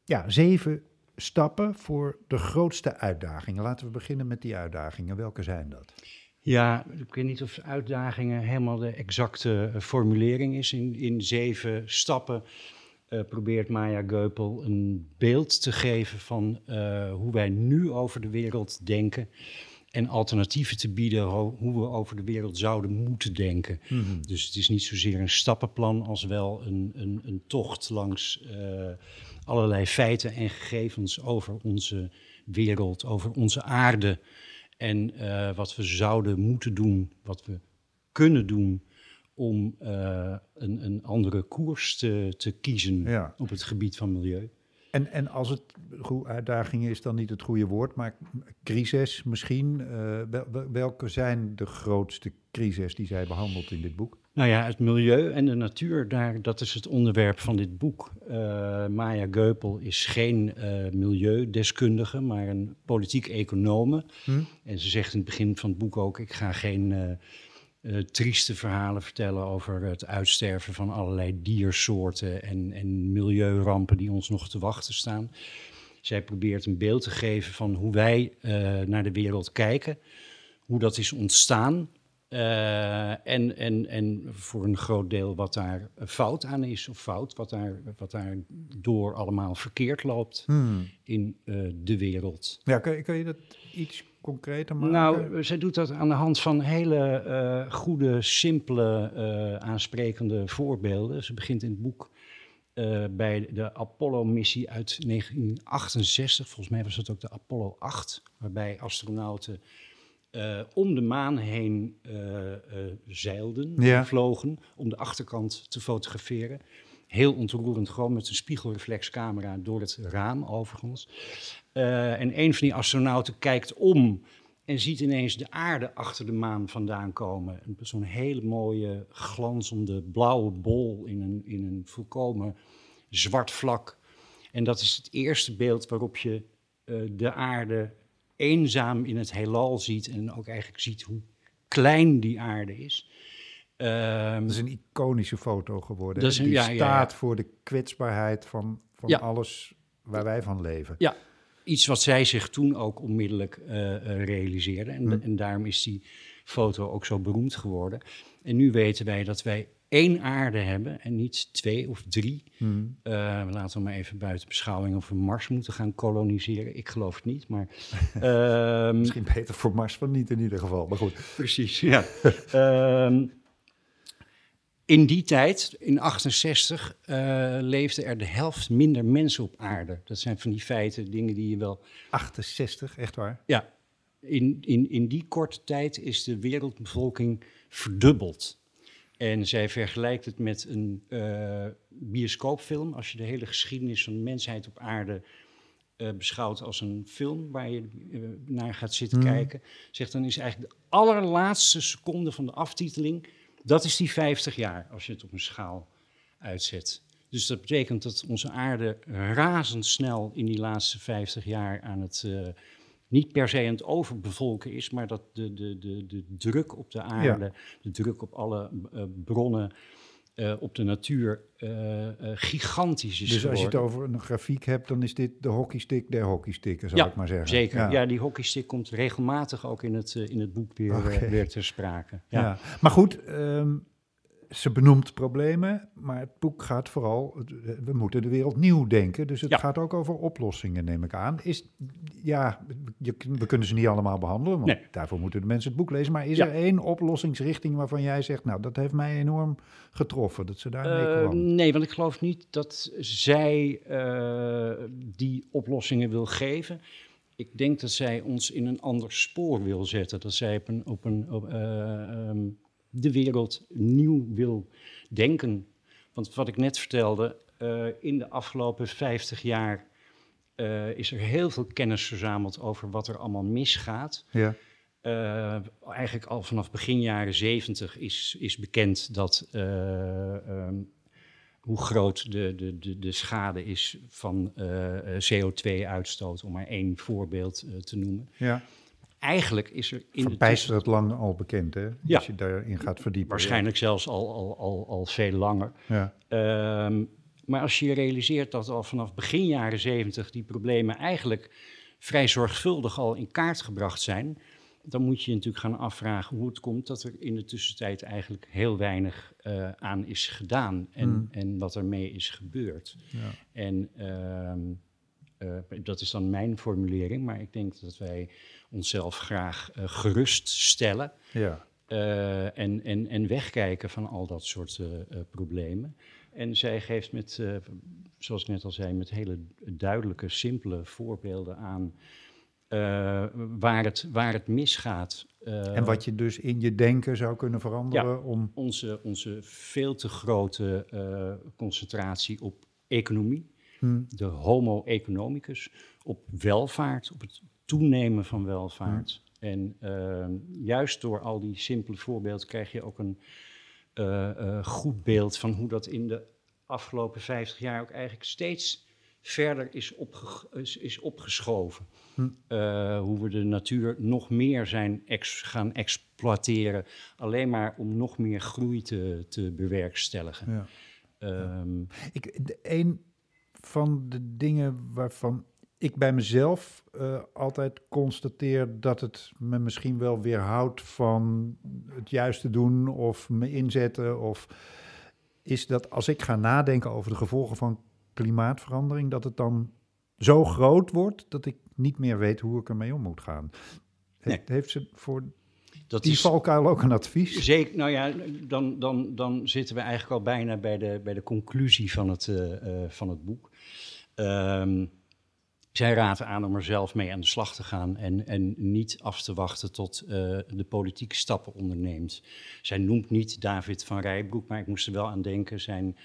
ja, zeven stappen voor de grootste uitdagingen. Laten we beginnen met die uitdagingen. Welke zijn dat? Ja, ik weet niet of uitdagingen helemaal de exacte eh, formulering is. In, in zeven stappen eh, probeert Maya Geupel een beeld te geven van eh, hoe wij nu over de wereld denken. En alternatieven te bieden ho- hoe we over de wereld zouden moeten denken. Dus het is niet zozeer een stappenplan als wel een, een, een tocht langs allerlei feiten en gegevens over onze wereld, over onze aarde. En eh, wat we zouden moeten doen, wat we kunnen doen om eh, een, een andere koers te, te kiezen Ja. op het gebied van milieu. En, en als het goed, uitdagingen is dan niet het goede woord, maar crisis misschien. eh, wel- wel- welke zijn de grootste crisis die zij behandelt in dit boek? Nou ja, het milieu en de natuur, daar, dat is het onderwerp van dit boek. Eh, Maya Geupel is geen eh, milieudeskundige, maar een politiek econome. Hm? En ze zegt in het begin van het boek ook: ik ga geen eh, trieste verhalen vertellen over het uitsterven van allerlei diersoorten en, en milieurampen die ons nog te wachten staan. Zij probeert een beeld te geven van hoe wij naar de wereld kijken, hoe dat is ontstaan Uh, en, en, en voor een groot deel wat daar fout aan is, of fout, wat daar, wat daar door allemaal verkeerd loopt Hmm. in uh, de wereld. Ja, kan, kan je dat iets concreter maken? Nou, zij doet dat aan de hand van hele uh, goede, simpele, aansprekende voorbeelden. Ze begint in het boek bij de Apollo-missie uit 1968. Volgens mij was dat ook de Apollo 8, waarbij astronauten uh, om de maan heen uh, zeilden, ja. vlogen, om de achterkant te fotograferen. Heel ontroerend, gewoon met een spiegelreflexcamera door het raam overigens. en een van die astronauten kijkt om en ziet ineens de aarde achter de maan vandaan komen. Zo'n hele mooie, glanzende blauwe bol in een, in een volkomen zwart vlak. En dat is het eerste beeld waarop je uh, de aarde eenzaam in het heelal ziet. En ook eigenlijk ziet hoe klein die aarde is. Um, dat is een iconische foto geworden. Dat is een, Die ja, staat ja, ja. voor de kwetsbaarheid van, van alles waar wij van leven. Ja, iets wat zij zich toen ook onmiddellijk eh, eh, realiseerde. En, Hm. en daarom is die foto ook zo beroemd geworden. En nu weten wij dat wij één aarde hebben en niet twee of drie. Hmm. Eh, laten we maar even buiten beschouwing of we Mars moeten gaan koloniseren. Ik geloof het niet, maar... ehm, Misschien beter voor Mars van niet in ieder geval, maar goed. Precies, ja. Ehm, in die tijd, in 68, eh, leefde er de helft minder mensen op aarde. Dat zijn van die feiten, dingen die je wel... 68, echt waar? Ja, in, in, in die korte tijd is de wereldbevolking verdubbeld. En zij vergelijkt het met een eh, bioscoopfilm. Als je de hele geschiedenis van de mensheid op aarde eh, beschouwt als een film waar je eh, naar gaat zitten Mhm. kijken, zegt dan is eigenlijk de allerlaatste seconde van de aftiteling, dat is die 50 jaar, als je het op een schaal uitzet. Dus dat betekent dat onze aarde razendsnel in die laatste 50 jaar aan het, niet per se aan het overbevolken is, maar dat de, de, de, de druk op de aarde, de druk op alle eh, bronnen, eh, op de natuur, eh, gigantisch is Dus als je het over een grafiek hebt, dan is dit de hockeystick der hockeysticken, zal Ja, ik maar zeggen. Zeker, ja. die hockeystick komt regelmatig ook in het, in het boek weer, weer ter sprake. Ja. Ja. Maar goed, ehm, ze benoemt problemen, maar het boek gaat vooral, we moeten de wereld nieuw denken. Dus het Ja. gaat ook over oplossingen, neem ik aan. Is, ja, je, we kunnen ze niet allemaal behandelen, want Nee. daarvoor moeten de mensen het boek lezen. Maar is Ja. er één oplossingsrichting waarvan jij zegt, nou, dat heeft mij enorm getroffen, dat ze daarmee Eh, kwam? nee, want ik geloof niet dat zij eh, die oplossingen wil geven. Ik denk dat zij ons in een ander spoor wil zetten. Dat zij op een, op een, op, eh, ehm, de wereld nieuw wil denken. Want wat ik net vertelde, eh, in de afgelopen 50 jaar eh, is er heel veel kennis verzameld over wat er allemaal misgaat. Ja. Eh, eigenlijk al vanaf begin jaren 70 is, is bekend dat eh, ehm, hoe groot de, de, de, de schade is van eh, eh, CO2-uitstoot, om maar één voorbeeld te noemen. ja. Eigenlijk is er in de Verbijsterend lang al bekend, hè? Ja. Als je daarin gaat verdiepen. waarschijnlijk zelfs al, al, al, al veel langer. Ja. Ehm, maar als je realiseert dat al vanaf begin jaren 70 die problemen eigenlijk vrij zorgvuldig al in kaart gebracht zijn, dan moet je je natuurlijk gaan afvragen hoe het komt dat er in de tussentijd eigenlijk heel weinig eh, aan is gedaan en, Hmm. en wat ermee is gebeurd. Ja. En ehm, eh, dat is dan mijn formulering, maar ik denk dat wij onszelf graag eh, geruststellen ja. eh, en, en, en wegkijken van al dat soort problemen. En zij geeft met, zoals ik net al zei, met hele duidelijke, simpele voorbeelden aan waar, het, waar het misgaat. En wat je dus in je denken zou kunnen veranderen om... onze, onze veel te grote concentratie op economie, Hm, de homo economicus, op welvaart, op het toenemen van welvaart. En ehm, juist door al die simpele voorbeelden krijg je ook een eh, eh, goed beeld van hoe dat in de afgelopen 50 jaar ook eigenlijk steeds verder is, opge is, is opgeschoven. Hm. Hoe we de natuur nog meer zijn ex gaan exploiteren, alleen maar om nog meer groei te, te bewerkstelligen. ja. Ehm, Ik, de, een van de dingen waarvan ik bij mezelf uh, altijd constateer dat het me misschien wel weerhoudt van het juiste doen of me inzetten. Of is dat als ik ga nadenken over de gevolgen van klimaatverandering, dat het dan zo groot wordt dat ik niet meer weet hoe ik ermee om moet gaan. Nee. Heeft ze voor dat die is, valkuil ook een advies? Zeker, nou ja, dan, dan, dan zitten we eigenlijk al bijna bij de, bij de conclusie van het, uh, uh, van het boek. Um, zij raadt aan om er zelf mee aan de slag te gaan en, en niet af te wachten tot uh, de politiek stappen onderneemt. Zij noemt niet David van Rijbroek, maar ik moest er wel aan denken, zijn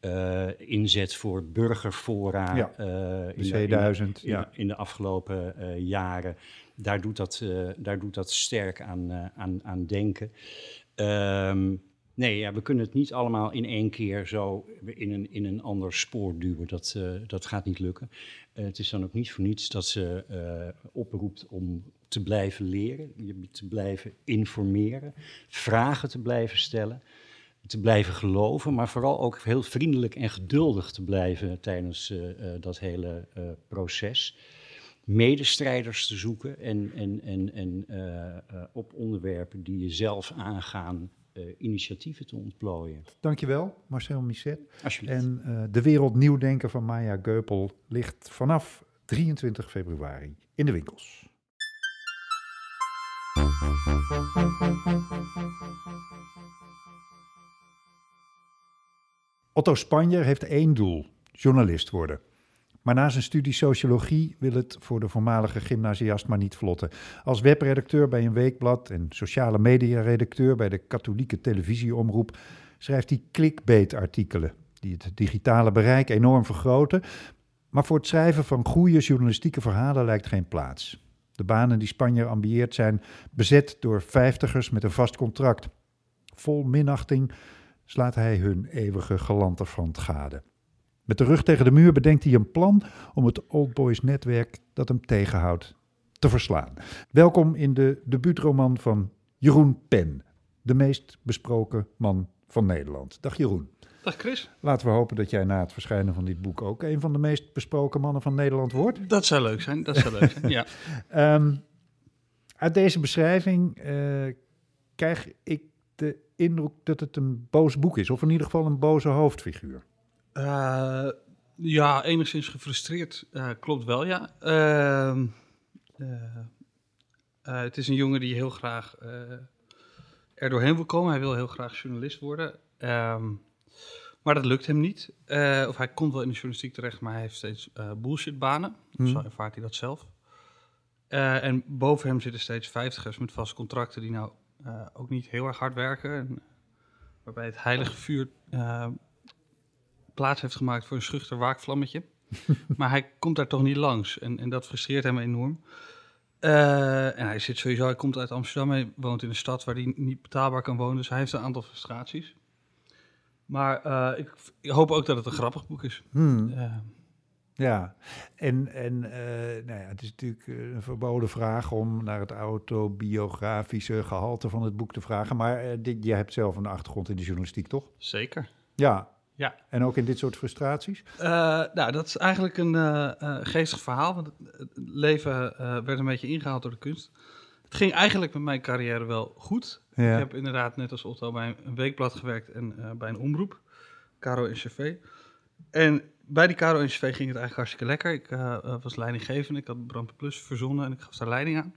uh, inzet voor burgerfora ja, uh, in, de, in, ja. in, de afgelopen jaren. Daar doet dat, daar doet dat sterk aan, aan, aan denken. Um, Nee, ja, we kunnen het niet allemaal in één keer zo in een, in een ander spoor duwen. Dat, uh, dat gaat niet lukken. Uh, het is dan ook niet voor niets dat ze uh, oproept om te blijven leren, te blijven informeren, vragen te blijven stellen, te blijven geloven, maar vooral ook heel vriendelijk en geduldig te blijven tijdens dat hele proces. Medestrijders te zoeken en, en, en, en op onderwerpen die je zelf aangaan uh, initiatieven te ontplooien. Dankjewel, Marcel Misset. En uh, de wereld nieuw denken van Maya Geupel ligt vanaf 23 februari in de winkels. Otto Spanjer heeft één doel: journalist worden. Maar na zijn studie sociologie wil het voor de voormalige gymnasiast maar niet vlotten. Als webredacteur bij een weekblad en sociale media-redacteur bij de katholieke televisieomroep schrijft hij clickbait-artikelen die het digitale bereik enorm vergroten. Maar voor het schrijven van goede journalistieke verhalen lijkt geen plaats. De banen die Spanje ambieert zijn bezet door vijftigers met een vast contract. Vol minachting slaat hij hun eeuwige galanterfront gade. Met de rug tegen de muur bedenkt hij een plan om het Old Boys netwerk dat hem tegenhoudt te verslaan. Welkom in de debuutroman van Jeroen Pen, de meest besproken man van Nederland. Dag Jeroen. Dag Chris. Laten we hopen dat jij na het verschijnen van dit boek ook een van de meest besproken mannen van Nederland wordt. Dat zou leuk zijn, dat zou leuk zijn, ja. Um, uit deze beschrijving uh, krijg ik de indruk dat het een boos boek is, of in ieder geval een boze hoofdfiguur. Uh, ja, enigszins gefrustreerd. Uh, klopt wel, ja. Uh, het is een jongen die heel graag er doorheen wil komen. Hij wil heel graag journalist worden. Ehm, maar dat lukt hem niet. of hij komt wel in de journalistiek terecht, maar hij heeft steeds bullshitbanen. Mm. Zo ervaart hij dat zelf. en boven hem zitten steeds vijftigers met vaste contracten die nou ook niet heel erg hard werken. En, waarbij het heilige vuur plaats heeft gemaakt voor een schuchter waakvlammetje. maar hij komt daar toch niet langs en, en dat frustreert hem enorm. Uh, en hij zit sowieso, hij komt uit Amsterdam, hij woont in een stad waar hij niet betaalbaar kan wonen, dus hij heeft een aantal frustraties. Maar uh, ik, ik, hoop ook dat het een grappig boek is. Hmm. Uh, ja, en, en nou ja, het is natuurlijk een verboden vraag om naar het autobiografische gehalte van het boek te vragen. Maar dit, jij hebt zelf een achtergrond in de journalistiek, toch? Zeker. Ja, ja. En ook in dit soort frustraties? Uh, nou, dat is eigenlijk een uh, uh, geestig verhaal. Want het leven werd een beetje ingehaald door de kunst. Het ging eigenlijk met mijn carrière wel goed. Ja. Ik heb inderdaad net als Otto bij een weekblad gewerkt en bij een omroep. Caro en CV. En bij die Caro en CV ging het eigenlijk hartstikke lekker. Ik was leidinggevend. Ik had Brand Plus verzonnen en ik gaf daar leiding aan.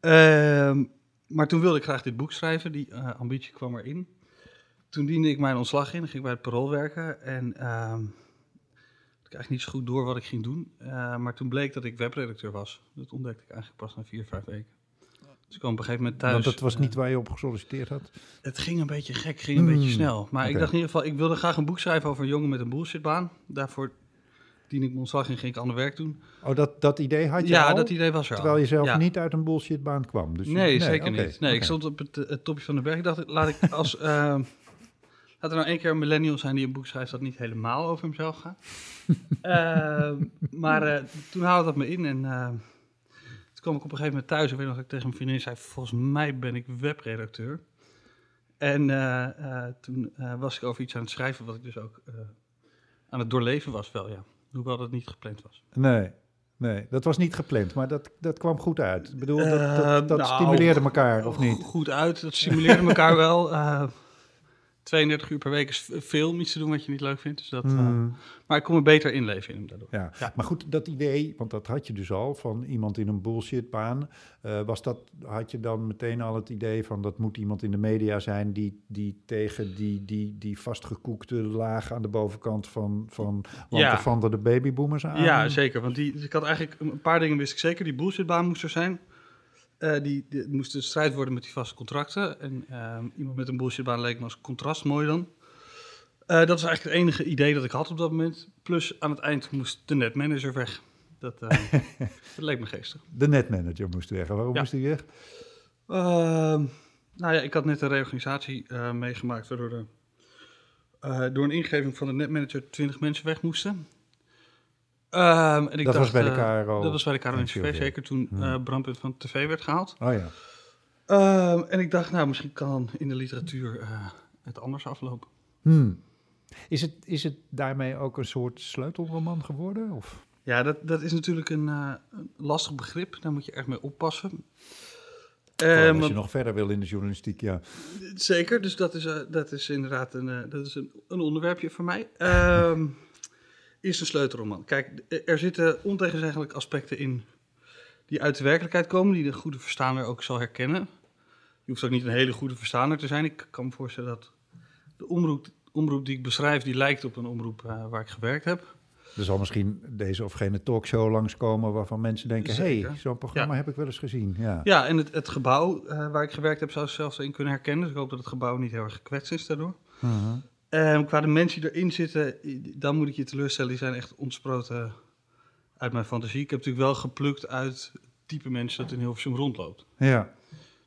Ehm, maar toen wilde ik graag dit boek schrijven. Die ambitie kwam erin toen diende ik mijn ontslag in, ging ik bij het Parool werken en uh, ik eigenlijk niet zo goed door wat ik ging doen. Uh, maar toen bleek dat ik webredacteur was. Dat ontdekte ik eigenlijk pas na vier, vijf weken. Dus ik kwam op een gegeven moment thuis. Want dat was niet uh, waar je op gesolliciteerd had? Het ging een beetje gek, ging een mm, beetje snel. Maar okay. ik dacht in ieder geval, ik wilde graag een boek schrijven over een jongen met een bullshitbaan. Daarvoor diende ik mijn ontslag en ging ik ander werk doen. Oh, dat, dat idee had je Ja, al, dat idee was er Terwijl al. je zelf ja. niet uit een bullshitbaan kwam? Dus nee, je, nee, zeker okay, niet. Nee, okay. ik stond op het, het, topje van de berg. Ik dacht, laat ik als... Uh, Laat er nou één keer een millennial zijn die een boek schrijft dat niet helemaal over hemzelf gaat. uh, maar uh, toen haalde dat me in en uh, toen kwam ik op een gegeven moment thuis. Ik weet nog dat ik tegen mijn vriendin zei, volgens mij ben ik webredacteur. En toen was ik over iets aan het schrijven wat ik dus ook aan het doorleven was wel, ja. Hoewel dat niet gepland was. Nee, Nee, dat was niet gepland, maar dat, dat kwam goed uit. Ik bedoel, dat, dat, Eh, dat nou, stimuleerde elkaar, of niet? Goed uit, dat stimuleerde elkaar wel. Eh 32 uur per week is veel om iets te doen wat je niet leuk vindt. Dus dat, eh, Hmm. maar ik kon me beter inleven in hem daardoor. Ja. Ja. maar goed, dat idee, want dat had je dus al van iemand in een bullshitbaan. eh was dat, had je dan meteen al het idee van dat moet iemand in de media zijn die, die tegen die, die, die vastgekoekte laag aan de bovenkant van, van Ja. van de babyboomers aan? Ja, zeker. Want die, ik had eigenlijk een paar dingen wist ik zeker. Die bullshitbaan moest er zijn. Eh, die, die moest een strijd worden met die vaste contracten. En ehm, iemand met een bullshitbaan leek me als contrast mooi dan. Eh, dat was eigenlijk het enige idee dat ik had op dat moment. Plus aan het eind moest de netmanager weg. Dat, eh, dat leek me geestig. De netmanager moest weg. Waarom Ja. moest hij weg? Ehm, nou ja, ik had net een reorganisatie meegemaakt waardoor door een ingeving van de netmanager 20 mensen weg moesten. Ehm, en ik Dat was bij de eh, KRO Dat was bij de KRO en CRV. zeker toen Hmm. eh Brandpunt van tv werd gehaald. Oh ja. Ehm, en ik dacht, nou, misschien kan in de literatuur eh, het anders aflopen. Hmm. Is, het, is het daarmee ook een soort sleutelroman geworden? Of? Ja, dat, dat is natuurlijk een, lastig begrip. Daar moet je echt mee oppassen. Ehm, als je nog verder wil in de journalistiek, ja. Zeker, dus dat is, dat is inderdaad een, dat is een, een onderwerpje voor mij. Is een sleutelroman. Kijk, d- er zitten ontegenzeggelijk aspecten in die uit de werkelijkheid komen, die de goede verstaander ook zal herkennen. Je hoeft ook niet een hele goede verstaander te zijn. Ik kan me voorstellen dat de omroep, omroep die ik beschrijf, die lijkt op een omroep eh, waar ik gewerkt heb. Er zal misschien deze of gene talkshow langskomen waarvan mensen denken... hé, hey, zo'n programma Ja. heb ik wel eens gezien. Ja. Ja, en het, het gebouw eh, waar ik gewerkt heb, zou ik zelfs in kunnen herkennen. Dus ik hoop dat het gebouw niet heel erg gekwetst is daardoor. Mhm. Ehm, qua de mensen die erin zitten, dan moet ik je teleurstellen. Die zijn echt ontsproten uit mijn fantasie. Ik heb natuurlijk wel geplukt uit het type mensen dat in Hilversum rondloopt. ja.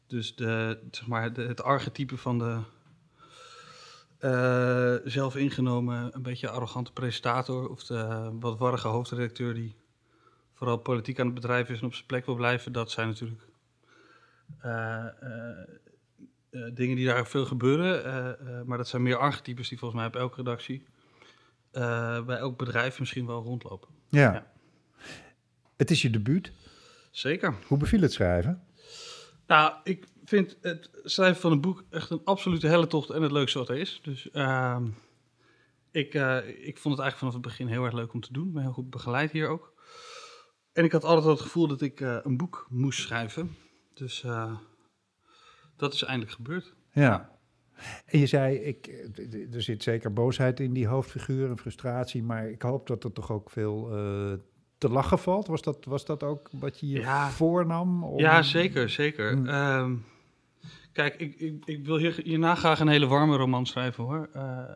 Dus de, zeg maar, de, het archetype van de eh, zelf ingenomen, een beetje arrogante presentator... of de wat warrige hoofdredacteur die vooral politiek aan het bedrijf is... en op zijn plek wil blijven, dat zijn natuurlijk... eh, eh, eh, dingen die daar veel gebeuren. eh, eh, maar dat zijn meer archetypes die volgens mij op elke redactie, bij elk bedrijf misschien wel rondlopen. Ja. Ja. Het is je debuut. Zeker. Hoe beviel het schrijven? Nou, ik vind het schrijven van een boek echt een absolute helletocht en het leukste wat er is. Dus ehm, ik, ik vond het eigenlijk vanaf het begin heel erg leuk om te doen. Ik ben heel goed begeleid hier ook. En ik had altijd al het gevoel dat ik een boek moest schrijven. Dus eh, dat is eindelijk gebeurd. Ja. En je zei, ik, er zit zeker boosheid in die hoofdfiguur en frustratie, maar ik hoop dat er toch ook veel eh, te lachen valt. Was dat, was dat ook wat je je Ja. voornam? Om... Ja, zeker, zeker. Hmm. Ehm, kijk, ik, ik, ik wil hier, hierna graag een hele warme roman schrijven hoor. Eh,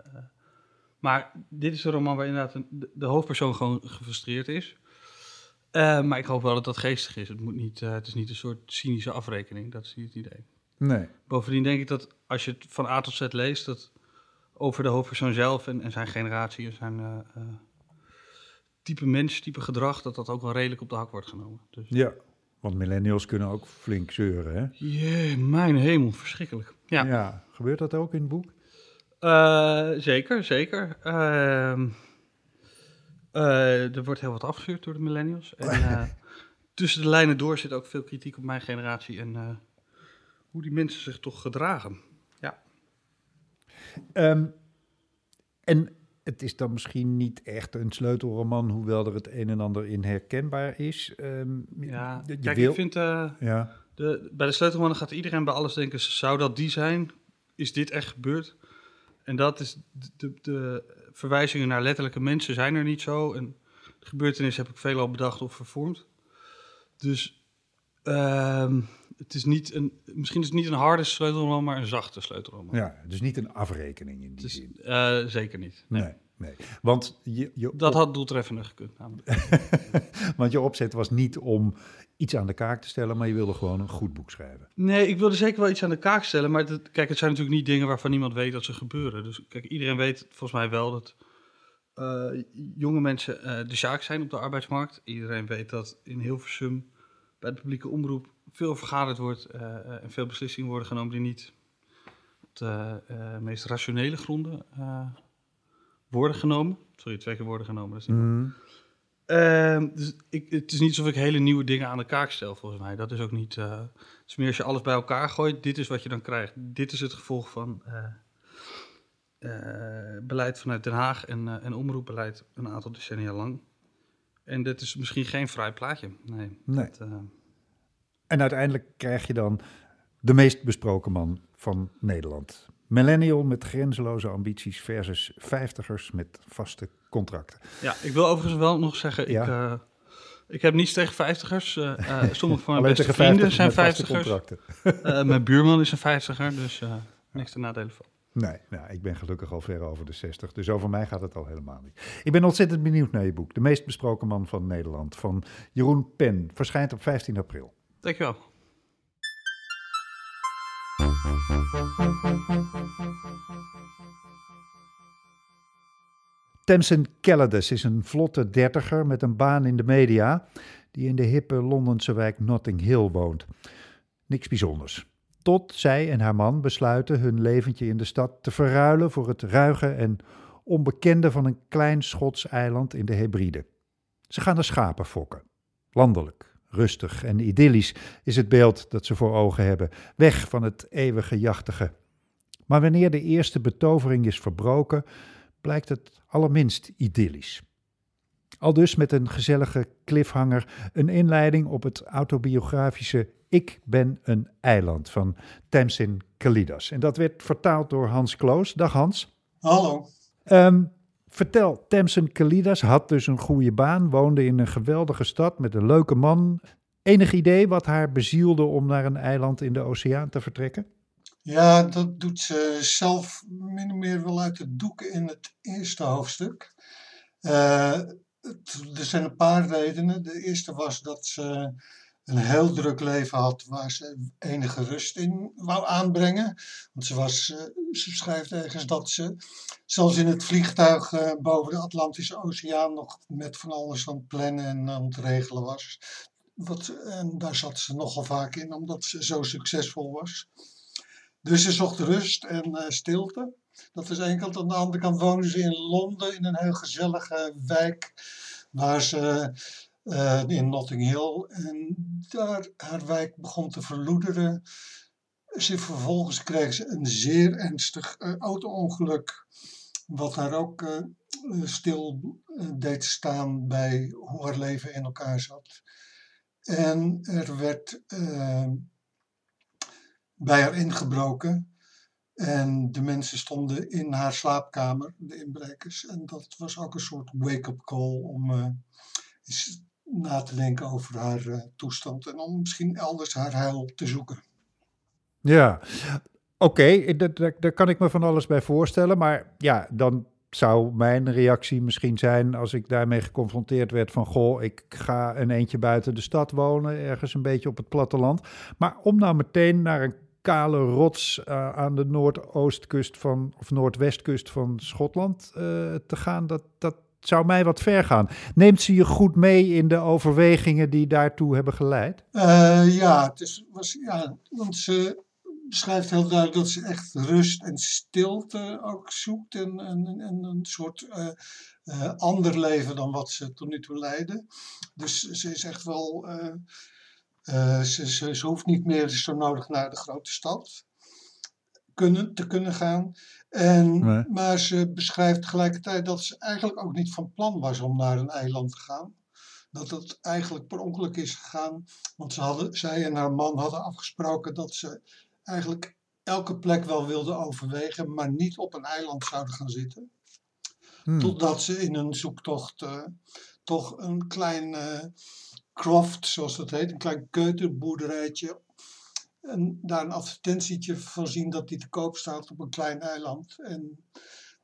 maar dit is een roman waar inderdaad een- de, de hoofdpersoon gewoon gefrustreerd is. Eh, maar ik hoop wel dat dat geestig is. Het, moet niet, het is niet een soort cynische afrekening, dat is niet het idee. Nee. Bovendien denk ik dat als je het van A tot Z leest, dat over de hoofdpersoon zelf en, en zijn generatie en zijn eh, eh, type mens, type gedrag, dat dat ook wel redelijk op de hak wordt genomen. Dus, Ja, want millennials kunnen ook flink zeuren, hè? Jee, mijn hemel, verschrikkelijk. Ja, Gebeurt dat ook in het boek? Eh, zeker, zeker. Ehm, eh, er wordt heel wat afgevuurd door de millennials. En tussen de lijnen door zit ook veel kritiek op mijn generatie en hoe die mensen zich toch gedragen. Ehm, en het is dan misschien niet echt een sleutelroman, hoewel er het een en ander in herkenbaar is. Ehm, Ja, je kijk, wil- ik vind... eh, Ja, De, bij de sleutelmannen gaat iedereen bij alles denken, zou dat die zijn? Is dit echt gebeurd? En dat is de, de, de verwijzingen naar letterlijke mensen zijn er niet zo. En de gebeurtenis heb ik veelal bedacht of vervormd. Dus ehm, het is niet een, misschien is het niet een harde sleutelroman, maar een zachte sleutelroman. ja, dus niet een afrekening in die Dus, zin. eh, zeker niet. Nee, nee. Want je, je, Dat had doeltreffender gekund. Namelijk. want je opzet was niet om iets aan de kaak te stellen, maar je wilde gewoon een goed boek schrijven. Nee, ik wilde zeker wel iets aan de kaak stellen. Maar dat, kijk, het zijn natuurlijk niet dingen waarvan niemand weet dat ze gebeuren. Dus kijk, iedereen weet volgens mij wel dat eh, jonge mensen eh, de zaak zijn op de arbeidsmarkt. Iedereen weet dat in Hilversum bij de publieke omroep veel vergaderd wordt eh, eh, en veel beslissingen worden genomen die niet op de eh, meest rationele gronden worden genomen. Sorry, twee keer worden genomen. Dat is niet Mhm. Ehm, dus ik, het is niet alsof ik hele nieuwe dingen aan de kaak stel, volgens mij. Dat is ook niet... Uh, het is meer als je alles bij elkaar gooit, dit is wat je dan krijgt. Dit is het gevolg van beleid vanuit Den Haag en, en omroepbeleid een aantal decennia lang. En dit is misschien geen vrij plaatje. Nee. nee. Dat, en uiteindelijk krijg je dan de meest besproken man van Nederland. Millennial met grenzeloze ambities versus vijftigers met vaste contracten. Ja, ik wil overigens wel nog zeggen, ik, uh, ik heb niets tegen vijftigers. Uh, uh, sommige van mijn beste vrienden zijn vijftigers. mijn buurman is een vijftiger, dus niks te nadelen van. Nee, nou, ik ben gelukkig al ver over de 60, dus over mij gaat het al helemaal niet. Ik ben ontzettend benieuwd naar je boek, De meest besproken man van Nederland, van Jeroen Pen. Verschijnt op 15 april. Dankjewel. Tamsin Kelladus is een vlotte dertiger met een baan in de media, die in de hippe Londense wijk Notting Hill woont. Niks bijzonders. Tot zij en haar man besluiten hun leventje in de stad te verruilen voor het ruige en onbekende van een klein Schots eiland in de Hebride. Ze gaan de schapen fokken, landelijk. Rustig en idyllisch is het beeld dat ze voor ogen hebben, weg van het eeuwige jachtige. Maar wanneer de eerste betovering is verbroken, blijkt het allerminst idyllisch. Al dus met een gezellige cliffhanger een inleiding op het autobiografische Ik ben een eiland van Tamsin Kalidas. En dat werd vertaald door Hans Kloos. Dag Hans. Hallo. Um, Vertel, Tamsin Kalidas had dus een goede baan, woonde in een geweldige stad met een leuke man. Enig idee wat haar bezielde om naar een eiland in de oceaan te vertrekken? Ja, dat doet ze zelf min of meer wel uit de doeken in het eerste hoofdstuk. Uh, er zijn een paar redenen. De eerste was dat ze een heel druk leven had waar ze enige rust in wou aanbrengen. Want ze, was, eh, ze schrijft ergens dat ze zelfs in het vliegtuig eh, boven de Atlantische Oceaan nog met van alles aan het plannen en aan het regelen was. Wat, en daar zat ze nogal vaak in, omdat ze zo succesvol was. Dus ze zocht rust en uh, stilte. Dat is één kant. Aan de andere kant wonen ze in Londen in een heel gezellige wijk. Waar ze uh, in Notting Hill. En daar haar wijk begon te verloederen. Ze, vervolgens kreeg ze een zeer ernstig uh, auto-ongeluk. Wat haar ook uh, stil deed staan bij hoe haar leven in elkaar zat. En er werd bij haar ingebroken. En de mensen stonden in haar slaapkamer, de inbrekers. En dat was ook een soort wake-up call om na te denken over haar uh, toestand en om misschien elders haar heil te zoeken. Ja, oké, okay, daar kan ik me van alles bij voorstellen. Maar ja, dan zou mijn reactie misschien zijn als ik daarmee geconfronteerd werd van goh, ik ga een eentje buiten de stad wonen, ergens een beetje op het platteland. Maar om nou meteen naar een kale rots uh, aan de noordoostkust van of noordwestkust van Schotland te gaan, dat, dat zou mij wat ver gaan. Neemt ze je goed mee in de overwegingen die daartoe hebben geleid? Uh, ja, het is, was, ja, want ze beschrijft heel duidelijk dat ze echt rust en stilte ook zoekt. En, en, en een soort uh, uh, ander leven dan wat ze tot nu toe leidde. Dus ze is echt wel. Ze, ze, hoeft niet meer zo nodig naar de grote stad kunnen, te kunnen gaan. En, Maar ze beschrijft tegelijkertijd dat ze eigenlijk ook niet van plan was om naar een eiland te gaan. Dat het eigenlijk per ongeluk is gegaan. Want ze hadden, zij en haar man hadden afgesproken dat ze eigenlijk elke plek wel wilden overwegen, maar niet op een eiland zouden gaan zitten. Hmm. Totdat ze in een zoektocht uh, toch een klein uh, croft, zoals dat heet, een klein keuterboerderijtje en daar een advertentietje van zien dat die te koop staat op een klein eiland. En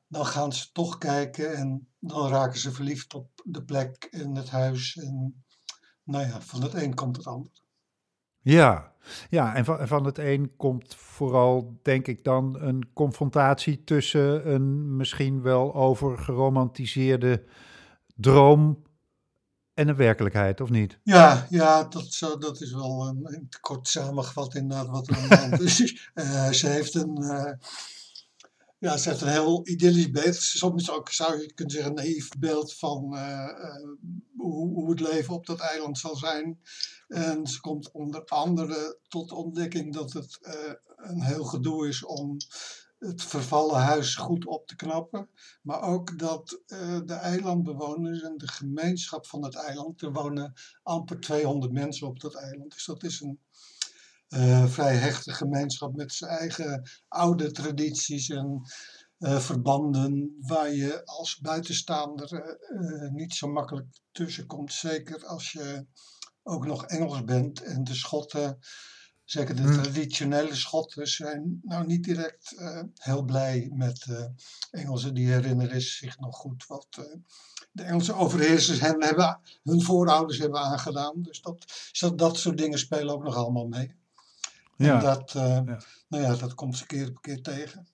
dan gaan ze toch kijken en dan raken ze verliefd op de plek en het huis. En nou ja, van het een komt het ander. Ja, ja en van, van het een komt vooral, denk ik dan, een confrontatie tussen een misschien wel overgeromantiseerde droom en de werkelijkheid, of niet? Ja, ja dat, zo, dat is wel een, een kort samengevat inderdaad wat er aan de hand is. Uh, ze heeft een, uh, ja, ze heeft een heel idyllisch beeld. Soms ook, zou je kunnen zeggen, een naïef beeld van uh, hoe, hoe, het leven op dat eiland zal zijn. En ze komt onder andere tot de ontdekking dat het uh, een heel gedoe is om het vervallen huis goed op te knappen. Maar ook dat uh, de eilandbewoners en de gemeenschap van het eiland, er wonen amper 200 mensen op dat eiland. Dus dat is een uh, vrij hechte gemeenschap met zijn eigen oude tradities en uh, verbanden waar je als buitenstaander niet zo makkelijk tussen komt. Zeker als je ook nog Engels bent en de Schotten, zeker de hmm. traditionele Schotten, zijn nou niet direct heel blij met Engelsen. Die herinneren zich nog goed wat de Engelse overheersers hen hebben, hun voorouders hebben aangedaan. Dus dat, dat soort dingen spelen ook nog allemaal mee. Ja. En dat, ja. Nou ja, dat komt ze keer op keer tegen.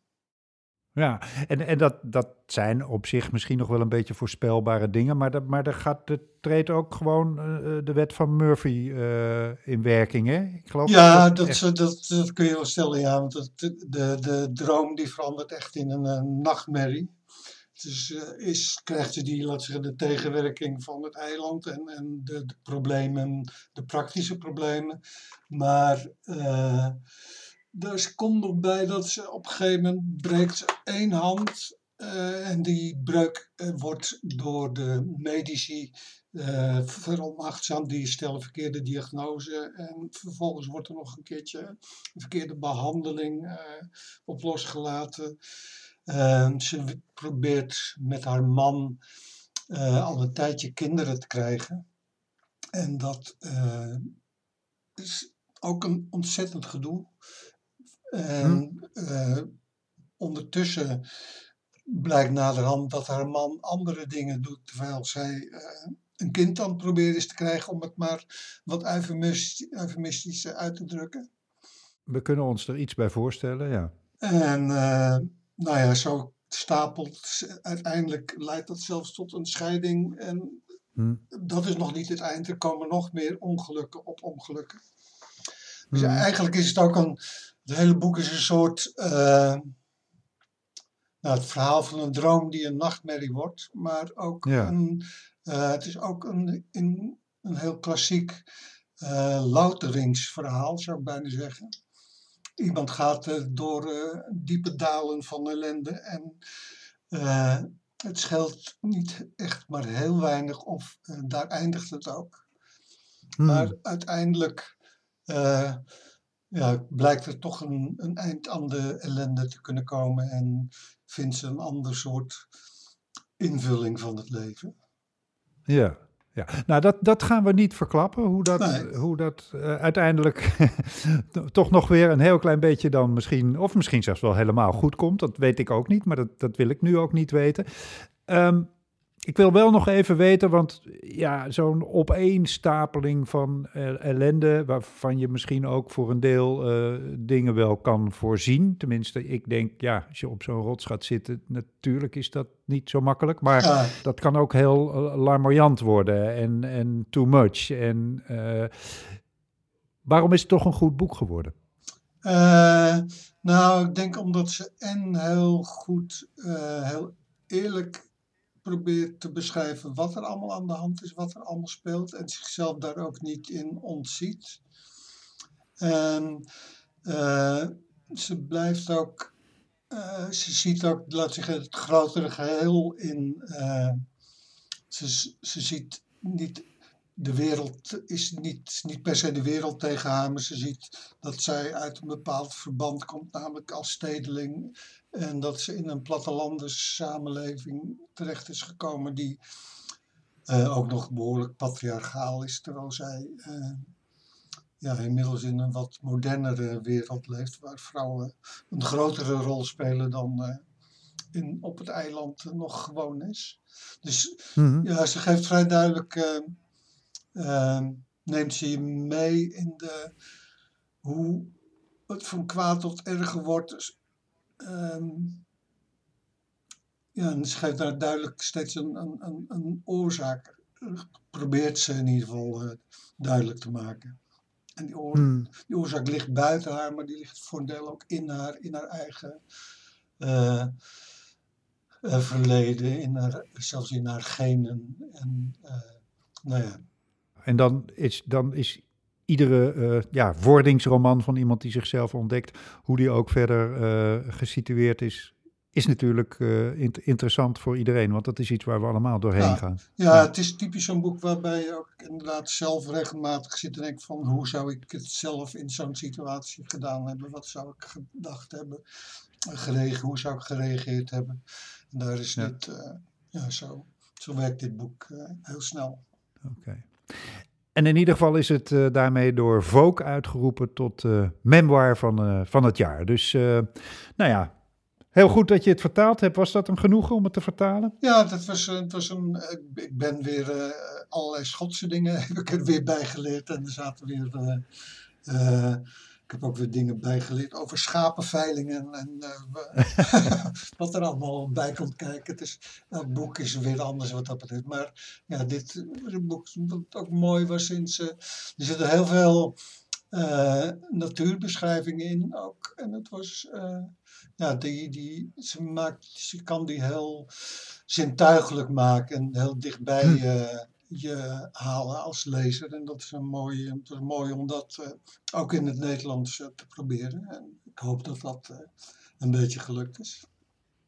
Ja, en, en dat, dat zijn op zich misschien nog wel een beetje voorspelbare dingen, maar, dat, maar er, gaat, er treedt ook gewoon uh, de wet van Murphy uh, in werking, hè? Ik geloof ja, dat, dat, echt... dat, dat, kun je wel stellen, ja, want de, de, de droom die verandert echt in een, een nachtmerrie. Dus uh, is, krijgt ze die, laten zeggen, de tegenwerking van het eiland en, en de, de problemen, de praktische problemen. Maar er komt nog bij dat ze op een gegeven moment breekt één hand. Uh, en die breuk wordt door de medici uh, veronachtzaamd. Die stellen verkeerde diagnose. En vervolgens wordt er nog een keertje een verkeerde behandeling op losgelaten. Ze probeert met haar man al een tijdje kinderen te krijgen. En dat is ook een ontzettend gedoe. En hm. ondertussen blijkt naderhand dat haar man andere dingen doet terwijl zij een kind het proberen is te krijgen, om het maar wat eufemistisch uit te drukken. We kunnen ons er iets bij voorstellen, ja. En nou ja, zo stapelt, uiteindelijk leidt dat zelfs tot een scheiding. En hm. dat is nog niet het eind. Er komen nog meer ongelukken op ongelukken. Dus hm. eigenlijk is het ook een. Het hele boek is een soort. Uh, nou, het verhaal van een droom die een nachtmerrie wordt. Maar ook een. Uh, het is ook een, een, een heel klassiek uh, louteringsverhaal, zou ik bijna zeggen iemand gaat door diepe dalen van ellende en het scheelt niet echt maar heel weinig of daar eindigt het ook. Hmm. Maar uiteindelijk ja, blijkt er toch een, een eind aan de ellende te kunnen komen en vindt ze een ander soort invulling van het leven. Ja, ja, nou dat, dat gaan we niet verklappen, hoe dat, hoe dat uh, uiteindelijk toch nog weer een heel klein beetje dan misschien, of misschien zelfs wel helemaal goed komt. Dat weet ik ook niet, maar dat, dat wil ik nu ook niet weten. Um, ik wil wel nog even weten, want ja, zo'n opeenstapeling van ellende, waarvan je misschien ook voor een deel uh, dingen wel kan voorzien. Tenminste, ik denk, ja, als je op zo'n rots gaat zitten, natuurlijk is dat niet zo makkelijk. Maar dat kan ook heel larmoyant worden en, en too much. En uh, waarom is het toch een goed boek geworden? Nou, ik denk omdat ze en heel goed, heel eerlijk probeert te beschrijven wat er allemaal aan de hand is, wat er allemaal speelt en zichzelf daar ook niet in ontziet. En uh, ze blijft ook, uh, ze ziet ook, laat zeggen, het grotere geheel in. Uh, ze, ze ziet niet, de wereld is niet, niet per se de wereld tegen haar, maar ze ziet dat zij uit een bepaald verband komt, namelijk als stedeling en dat ze in een plattelanders samenleving terecht is gekomen die uh, ook nog behoorlijk patriarchaal is, terwijl zij uh, ja, inmiddels in een wat modernere wereld leeft, waar vrouwen een grotere rol spelen dan uh, in, op het eiland nog gewoon is. Dus mm-hmm. ja, ze geeft vrij duidelijk, neemt ze je mee in de, hoe het van kwaad tot erger wordt. Um, ja, en schrijft daar duidelijk steeds een, een, een, oorzaak. Probeert ze in ieder geval uh, duidelijk te maken. En die, hmm. die, oorzaak ligt buiten haar, maar die ligt voor een deel ook in haar, in haar eigen verleden, in haar, zelfs in haar genen. En, nou ja. en dan is, dan is iedere uh, ja, wordingsroman van iemand die zichzelf ontdekt, hoe die ook verder uh, gesitueerd is, is natuurlijk uh, interessant voor iedereen. Want dat is iets waar we allemaal doorheen ja, gaan. Ja, het is typisch zo'n boek waarbij je ook inderdaad zelf regelmatig zit en denkt van hoe zou ik het zelf in zo'n situatie gedaan hebben? Wat zou ik gedacht hebben? Geregen, hoe zou ik gereageerd hebben? En daar is ja. dit, ja, zo, zo werkt dit boek heel snel. Oké. En in ieder geval is het uh, daarmee door Vogue uitgeroepen tot uh, memoir van, uh, van het jaar. Dus nou ja, heel goed dat je het vertaald hebt. Was dat een genoegen om het te vertalen? Ja, dat was, het was een, ik ben weer allerlei Schotse dingen heb ik er weer bij geleerd. En er zaten weer ik heb ook weer dingen bijgeleerd over schapenveilingen en uh, wat er allemaal bij komt kijken. Het is, elk boek is weer anders wat dat betreft. Maar ja, dit boek wat ook mooi was sinds. Uh, er zitten heel veel uh, natuurbeschrijvingen in ook. En het was. ja, die, die, ze, maakt, ze kan die heel zintuigelijk maken en heel dichtbij. Je halen als lezer. En dat is, een mooi, het is mooi om dat uh, ook in het Nederlands uh, te proberen. En ik hoop dat dat uh, een beetje gelukt is.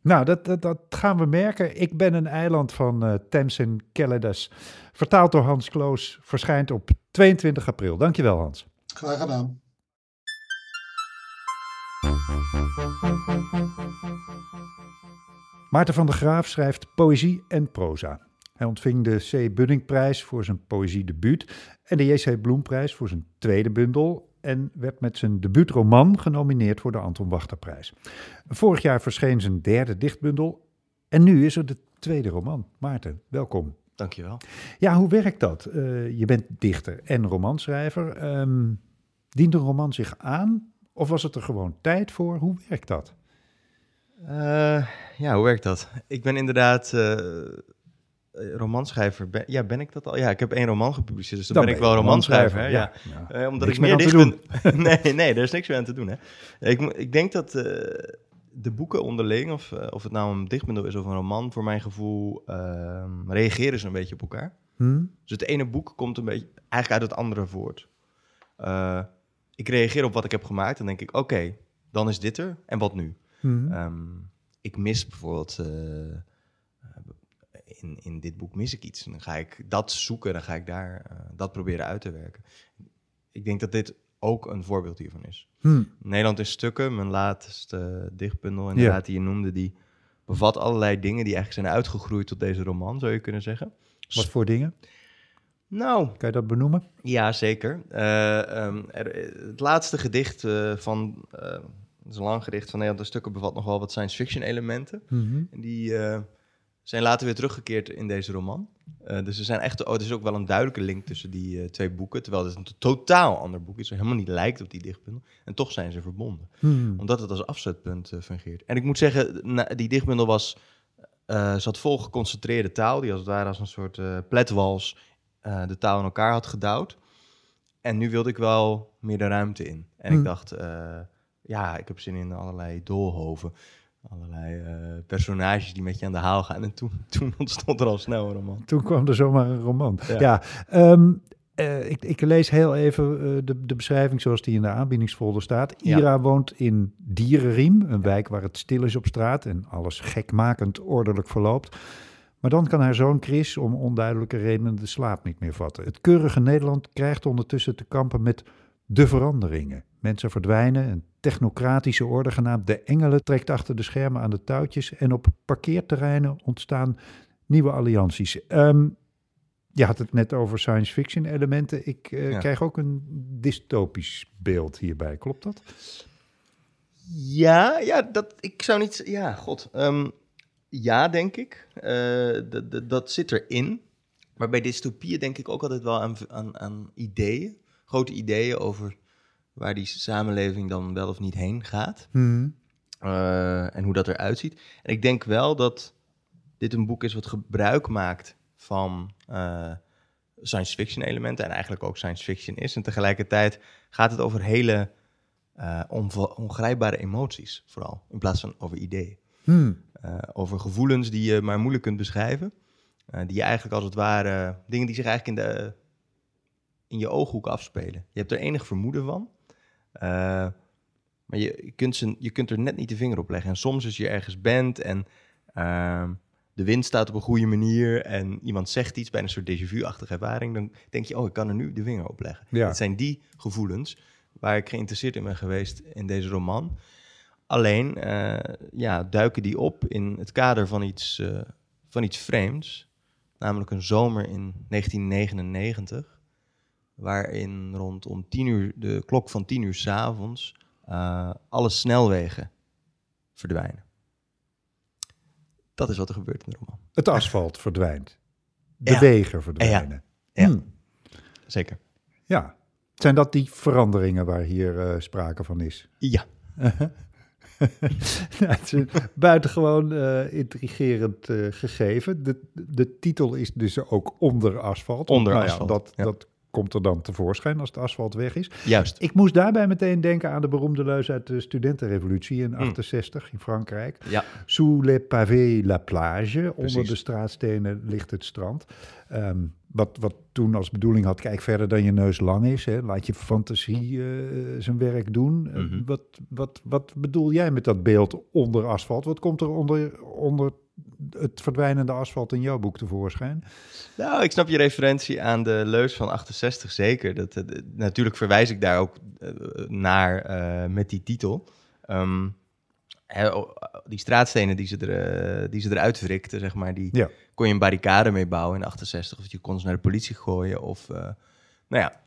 Nou, dat, dat, dat, gaan we merken. Ik ben een eiland van uh, Thames en Calaidas. Vertaald door Hans Kloos. Verschijnt op 22 april. Dankjewel Hans. Graag gedaan. Maarten van der Graaf schrijft poëzie en proza. Hij ontving de C. Buddingprijs voor zijn poëziedebuut en de J.C. Bloemprijs voor zijn tweede bundel en werd met zijn debuutroman genomineerd voor de Anton Wachterprijs. Vorig jaar verscheen zijn derde dichtbundel en nu is er de tweede roman. Maarten, welkom. Dankjewel. Ja, hoe werkt dat? Uh, je bent dichter en romanschrijver. Um, dient een roman zich aan of was het er gewoon tijd voor? Hoe werkt dat? Uh, ja, hoe werkt dat? Ik ben inderdaad uh, eh, romanschrijver. Ben, ja, ben ik dat al? Ja, ik heb één roman gepubliceerd, dus dan, ben ik wel romanschrijver. Hè? Ja. ja. Uh, omdat niks ik meer dicht ben. nee, nee, daar is niks meer aan te doen. Hè? Ik, ik denk dat uh, de boeken onderling, of, uh, of het nou een dichtbundel is of een roman, voor mijn gevoel ehm, reageren ze een beetje op elkaar. Hmm? Dus het ene boek komt een beetje eigenlijk uit het andere voort. ik reageer op wat ik heb gemaakt en denk ik, oké, dan is dit er. En wat nu? Hmm. Um, ik mis bijvoorbeeld in, in dit boek mis ik iets. En dan ga ik dat zoeken, dan ga ik daar uh, dat proberen uit te werken. Ik denk dat dit ook een voorbeeld hiervan is. Hmm. Nederland in stukken, mijn laatste dichtbundel inderdaad die je noemde, die bevat allerlei dingen die eigenlijk zijn uitgegroeid tot deze roman, zou je kunnen zeggen. Wat voor dingen? Nou. Kan je dat benoemen? Ja, zeker. Uh, um, er, het laatste gedicht uh, van. Uh, het is een lang gedicht van Nederland in stukken bevat nog wel wat science fiction elementen. Mm -hmm. En die zijn later weer teruggekeerd in deze roman. Uh, dus er, zijn echt, oh, er is ook wel een duidelijke link tussen die uh, twee boeken. Terwijl het een totaal ander boek is, er helemaal niet lijkt op die dichtbundel. En toch zijn ze verbonden. Hmm. Omdat het als afzetpunt uh, fungeert. En ik moet zeggen, die dichtbundel was, zat vol geconcentreerde taal. Die als het ware als een soort pletwals de taal in elkaar had gedouwd. En nu wilde ik wel meer de ruimte in. En ik hmm. dacht, ja, ik heb zin in allerlei doolhoven allerlei uh, personages die met je aan de haal gaan. En toen, toen ontstond er al snel een roman. Toen kwam er zomaar een roman. Ja, ja um, uh, ik, ik, lees heel even uh, de, de, beschrijving zoals die in de aanbiedingsfolder staat. Ira ja. woont in Dierenriem, een wijk waar het stil is op straat en alles gekmakend ordelijk verloopt. Maar dan kan haar zoon Chris om onduidelijke redenen de slaap niet meer vatten. Het keurige Nederland krijgt ondertussen te kampen met de veranderingen. Mensen verdwijnen, een technocratische orde genaamd de Engelen trekt achter de schermen aan de touwtjes en op parkeerterreinen ontstaan nieuwe allianties. Um, je had het net over science fiction elementen. Ik uh, krijg ook een dystopisch beeld hierbij. Klopt dat? Ja, ja dat, ik zou niet... Ja, god. Um, ja, denk ik. Uh, dat zit erin. Maar bij dystopieën denk ik ook altijd wel aan, aan, aan ideeën. Grote ideeën over waar die samenleving dan wel of niet heen gaat. Hmm. Uh, en hoe dat eruit ziet. En ik denk wel dat dit een boek is wat gebruik maakt van uh, science fiction elementen. En eigenlijk ook science fiction is. En tegelijkertijd gaat het over hele uh, ongrijpbare emoties, vooral. In plaats van over ideeën. Hmm. over gevoelens die je maar moeilijk kunt beschrijven. die je eigenlijk als het ware, dingen die zich eigenlijk in, de, in je ooghoek afspelen. Je hebt er enig vermoeden van. Maar je, je, kunt ze, je kunt er net niet de vinger op leggen. En soms als je ergens bent en ehm, de wind staat op een goede manier en iemand zegt iets bij een soort déjà vu-achtige ervaring, dan denk je, oh, ik kan er nu de vinger op leggen. Ja. Het zijn die gevoelens waar ik geïnteresseerd in ben geweest in deze roman. Alleen uh, ja, duiken die op in het kader van iets, uh, van iets vreemds, namelijk een zomer in 1999, waarin rondom tien uur, de klok van tien uur s'avonds, uh, alle snelwegen verdwijnen. Dat is wat er gebeurt in de roman. Het asfalt verdwijnt. De wegen verdwijnen. Ja, hmm. zeker. Ja. Zijn dat die veranderingen waar hier uh, sprake van is? Ja. het is een buitengewoon uh, intrigerend uh, gegeven. De, de titel is dus ook onder asfalt. Onder nou asfalt. Ja, dat, dat komt er dan tevoorschijn als het asfalt weg is. Juist. Ik moest daarbij meteen denken aan de beroemde leus uit de studentenrevolutie in 68 in Frankrijk. Ja. Sous les pavés la plage, onder de straatstenen ligt het strand. Um, wat, wat toen als bedoeling had, kijk verder dan je neus lang is. Hè. Laat je fantasie uh, zijn werk doen. Uh, wat, wat, wat bedoel jij met dat beeld onder asfalt? Wat komt er onder, onder het verdwijnende asfalt in jouw boek tevoorschijn? Nou, ik snap je referentie aan de leus van 68 zeker. Dat, dat natuurlijk verwijs ik daar ook uh, naar met die titel. Um, die straatstenen die ze, er, die ze eruit wrikten, zeg maar, die ja. kon je een barricade mee bouwen in 68. Of je kon ze naar de politie gooien. Of, uh, nou ja,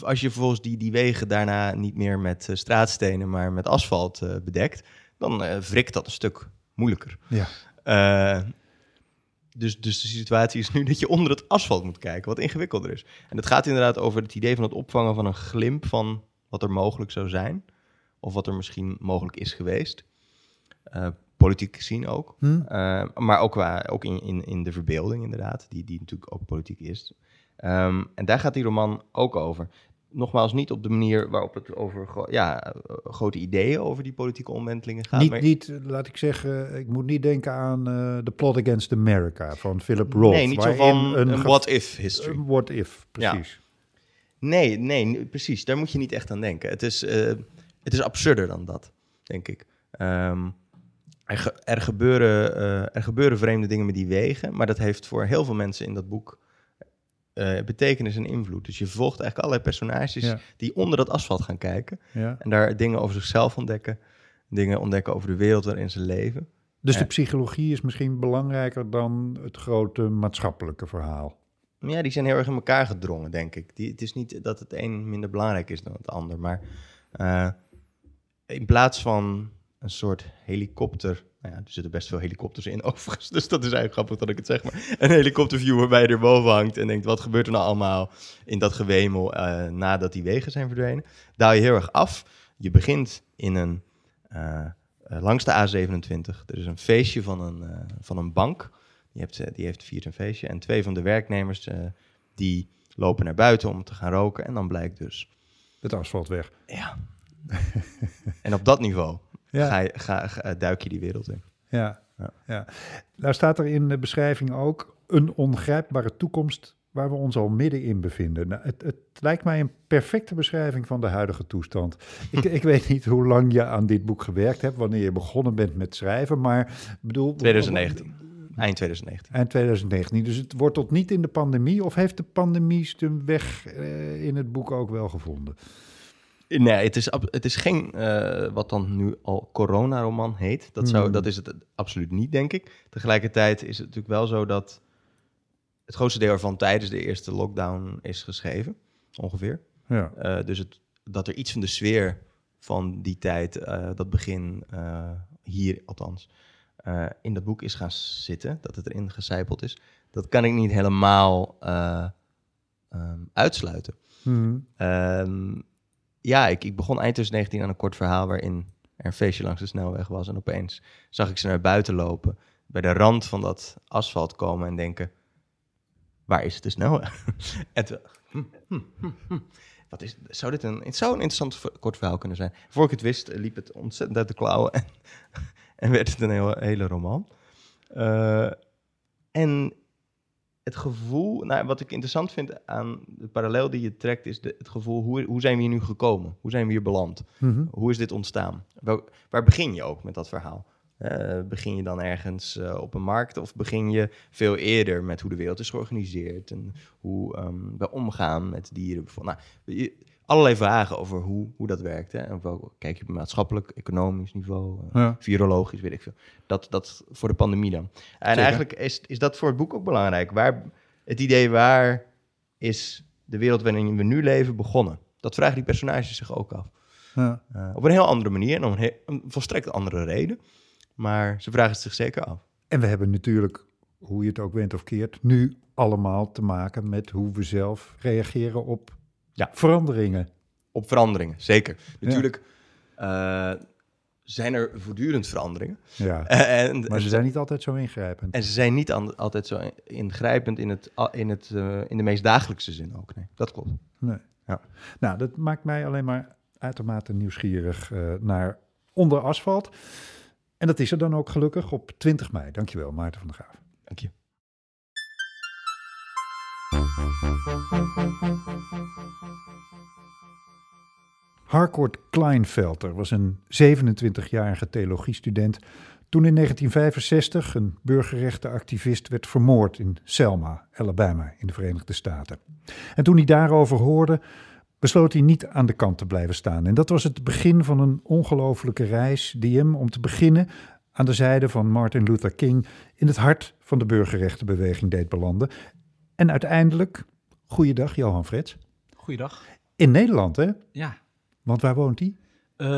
als je vervolgens die, die wegen daarna niet meer met straatstenen, maar met asfalt uh, bedekt, dan wrikt dat een stuk moeilijker. Ja. Dus, dus de situatie is nu dat je onder het asfalt moet kijken, wat ingewikkelder is. En het gaat inderdaad over het idee van het opvangen van een glimp van wat er mogelijk zou zijn. Of wat er misschien mogelijk is geweest. Uh, politiek gezien ook. Hm. Uh, maar ook, qua, ook in, in, in de verbeelding inderdaad, die, die natuurlijk ook politiek is. Um, en daar gaat die roman ook over. Nogmaals, niet op de manier waarop het over ja, grote ideeën over die politieke omwentelingen gaat. Niet, maar... niet, laat ik zeggen, ik moet niet denken aan uh, The Plot Against America van Philip Roth. Nee, niet zo van een, een what-if history. Een what-if, precies. Ja. Nee, nee, precies. Daar moet je niet echt aan denken. Het is, uh, het is absurder dan dat, denk ik. Um, er, er, gebeuren, uh, er gebeuren vreemde dingen met die wegen, maar dat heeft voor heel veel mensen in dat boek uh, betekenis en invloed. Dus je volgt eigenlijk allerlei personages die onder dat asfalt gaan kijken ja. en daar dingen over zichzelf ontdekken, dingen ontdekken over de wereld waarin ze leven. Dus de psychologie is misschien belangrijker dan het grote maatschappelijke verhaal. Ja, die zijn heel erg in elkaar gedrongen, denk ik. Die, het is niet dat het een minder belangrijk is dan het ander, maar uh, in plaats van een soort helikopter. Nou ja, er zitten best veel helikopters in overigens, dus dat is eigenlijk grappig dat ik het zeg. Maar een helikopterview waarbij je erboven hangt en denkt, wat gebeurt er nou allemaal in dat gewemel uh, nadat die wegen zijn verdwenen? Daal je heel erg af. Je begint in een, uh, langs de A27. Er is een feestje van een, uh, van een bank. Die heeft, die heeft viert een feestje. En twee van de werknemers, die lopen naar buiten om te gaan roken. En dan blijkt dus... Het asfalt weg. Ja. en op dat niveau ja. ga, ga, ga, duik je die wereld in. Ja, ja. ja. Nou staat er in de beschrijving ook een ongrijpbare toekomst waar we ons al middenin bevinden. Nou, het, het, lijkt mij een perfecte beschrijving van de huidige toestand. Ik, ik, weet niet hoe lang je aan dit boek gewerkt hebt, wanneer je begonnen bent met schrijven, maar bedoel... 2019. Eind 2019. Eind 2019. Dus het wordt tot niet in de pandemie, of heeft de pandemie zijn weg uh, in het boek ook wel gevonden? Nee, het is, het is geen, uh, wat dan nu al coronaroman heet. Dat, zou, hmm. dat is het absoluut niet, denk ik. Tegelijkertijd is het natuurlijk wel zo dat het grootste deel ervan tijdens de eerste lockdown is geschreven, ongeveer. Ja. Uh, dus het, dat er iets van de sfeer van die tijd, uh, dat begin hier althans, in dat boek is gaan zitten, dat het erin gecijpeld is, dat kan ik niet helemaal um, uitsluiten. Um, ja, ik, ik begon eind 2019 aan een kort verhaal waarin er een feestje langs de snelweg was. En opeens zag ik ze naar buiten lopen, bij de rand van dat asfalt komen en denken, waar is de snelweg? en hm, hm, hm, wat is, zou dit een, het zou een interessant kort verhaal kunnen zijn. Voor ik het wist, liep het ontzettend uit de klauwen. En, en werd het een hele, hele roman. en het gevoel, nou, wat ik interessant vind aan de parallel die je trekt, is de, het gevoel, hoe, hoe zijn we hier nu gekomen? Hoe zijn we hier beland? Mhm. Hoe is dit ontstaan? Wel, waar begin je ook met dat verhaal? Uh, begin je dan ergens uh, op een markt of begin je veel eerder met hoe de wereld is georganiseerd en hoe um, we omgaan met dieren? Nou, je, allerlei vragen over hoe, hoe dat werkt. Hè? En wel, kijk je op maatschappelijk, economisch niveau, uh, ja. virologisch, weet ik veel. Dat, dat voor de pandemie dan. En Zeker. eigenlijk is, is dat voor het boek ook belangrijk. Waar, het idee waar is de wereld waarin we nu leven begonnen? Dat vragen die personages zich ook af. Ja. Uh, op een heel andere manier en om een, heel, een volstrekt andere reden. Maar ze vragen het zich zeker af. En we hebben natuurlijk, hoe je het ook went of keert, nu allemaal te maken met hoe we zelf reageren op ja. veranderingen. Op veranderingen, zeker. Natuurlijk uh, zijn er voortdurend veranderingen. Ja, en, maar ze zijn niet altijd zo ingrijpend. En ze zijn niet altijd zo ingrijpend in, het, in, het, uh, in de meest dagelijkse zin ook. Nee, dat klopt. Nee. Ja. Nou, dat maakt mij alleen maar uitermate nieuwsgierig uh, naar onder asfalt. En dat is er dan ook gelukkig op 20 mei. Dankjewel, Maarten van der Graaf. Dank je. Harcourt Kleinfelter was een 27-jarige theologiestudent toen in 1965 een burgerrechtenactivist werd vermoord in Selma, Alabama, in de Verenigde Staten. En toen hij daarover hoorde, besloot hij niet aan de kant te blijven staan. En dat was het begin van een ongelofelijke reis die hem, om te beginnen, aan de zijde van Martin Luther King in het hart van de burgerrechtenbeweging deed belanden. En uiteindelijk, goeiedag Johan Frits. Goeiedag. In Nederland, hè? Ja. Want waar woont hij? Uh,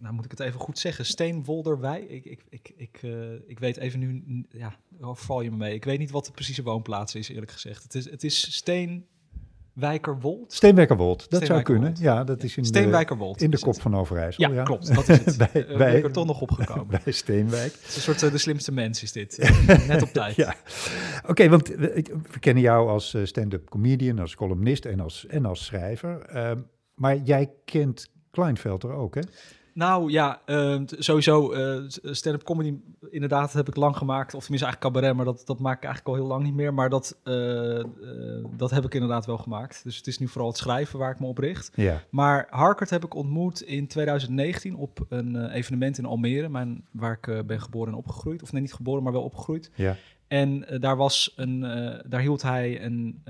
nou moet ik het even goed zeggen. Steenwolderwij. Ik, ik, ik, ik, uh, ik weet even nu, ja, val je me mee. Ik weet niet wat de precieze woonplaats is, eerlijk gezegd. Het is, het is Steen... Wijkerwold? Steenwijkerwold, dat zou kunnen. Ja, dat is in. De, in de kop van Overijssel. Ja, ja, klopt. Dat is het. bij, uh, er toch nog opgekomen. bij Steenwijk. Het is een soort uh, de slimste mens is dit. Net op tijd. ja. Oké, okay, want we, we, kennen jou als uh, stand-up comedian, als columnist en als, en als schrijver. Ehm, maar jij kent Kleinfelter ook, hè? Nou ja, uh, sowieso uh, stand-up comedy inderdaad heb ik lang gemaakt. Of tenminste eigenlijk cabaret, maar dat, dat maak ik eigenlijk al heel lang niet meer. Maar dat, uh, dat heb ik inderdaad wel gemaakt. Dus het is nu vooral het schrijven waar ik me op richt. Ja. Maar Harkert heb ik ontmoet in 2019 op een evenement in Almere. Mijn, waar ik ben geboren en opgegroeid. Of nee, niet geboren, maar wel opgegroeid. Ja. En daar, was een, daar hield hij een,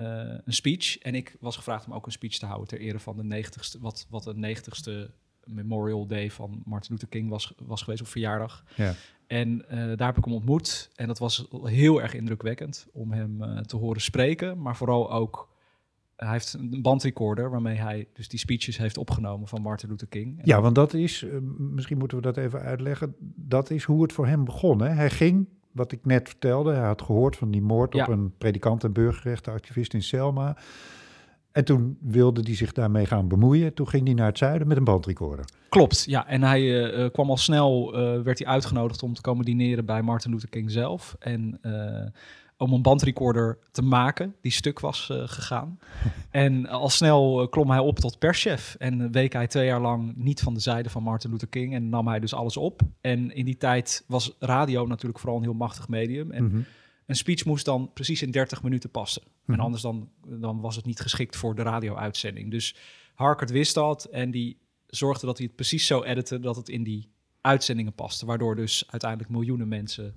een speech. En ik was gevraagd om ook een speech te houden ter ere van de 90ste, wat, wat de 90ste Memorial Day van Martin Luther King was, was geweest op verjaardag. Ja. En uh, daar heb ik hem ontmoet. En dat was heel erg indrukwekkend om hem uh, te horen spreken. Maar vooral ook, hij heeft een bandrecorder waarmee hij dus die speeches heeft opgenomen van Martin Luther King. Ja, want dat is, uh, misschien moeten we dat even uitleggen, dat is hoe het voor hem begon. Hè? Hij ging, wat ik net vertelde, hij had gehoord van die moord ja. op een predikant en burgerrechtenactivist in Selma. En toen wilde hij zich daarmee gaan bemoeien. Toen ging hij naar het zuiden met een bandrecorder. Klopt, ja. En hij uh, kwam al snel, uh, werd hij uitgenodigd om te komen dineren bij Martin Luther King zelf. En uh, om een bandrecorder te maken, die stuk was gegaan. en al snel klom hij op tot perschef. En week hij twee jaar lang niet van de zijde van Martin Luther King. En nam hij dus alles op. En in die tijd was radio natuurlijk vooral een heel machtig medium. En Mhm. een speech moest dan precies in 30 minuten passen. En anders dan, dan was het niet geschikt voor de radio-uitzending. Dus Harkert wist dat en die zorgde dat hij het precies zo editte dat het in die uitzendingen paste. Waardoor dus uiteindelijk miljoenen mensen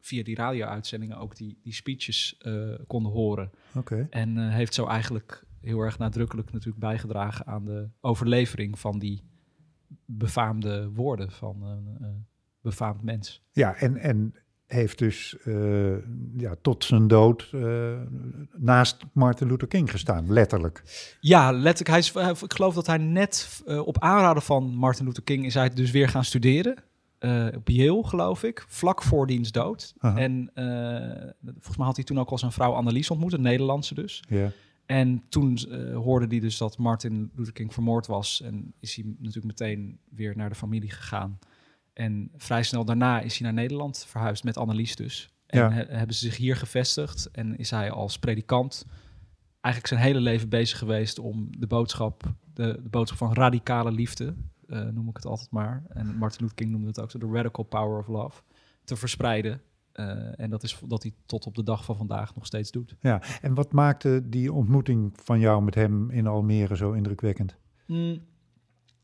via die radio-uitzendingen ook die, die speeches uh, konden horen. Oké. En uh, heeft zo eigenlijk heel erg nadrukkelijk natuurlijk bijgedragen aan de overlevering van die befaamde woorden van een uh, befaamd mens. Ja, en, en heeft dus uh, ja, tot zijn dood uh, naast Martin Luther King gestaan, letterlijk. Ja, letterlijk. Hij is, hij, ik geloof dat hij net uh, op aanraden van Martin Luther King is hij dus weer gaan studeren. op Yale, geloof ik, vlak voor diens dood. En volgens mij had hij toen ook al zijn vrouw Annelies ontmoet, een Nederlandse dus. Ja. En toen hoorde hij dus dat Martin Luther King vermoord was. En is hij natuurlijk meteen weer naar de familie gegaan. En vrij snel daarna is hij naar Nederland verhuisd met Annelies dus. En Ja. he- hebben ze zich hier gevestigd en is hij als predikant eigenlijk zijn hele leven bezig geweest om de boodschap, de, de boodschap van radicale liefde, uh, noem ik het altijd maar. En Martin Luther King noemde het ook zo, de radical power of love, te verspreiden. Uh, en dat is dat hij tot op de dag van vandaag nog steeds doet. Ja, en wat maakte die ontmoeting van jou met hem in Almere zo indrukwekkend? Mm,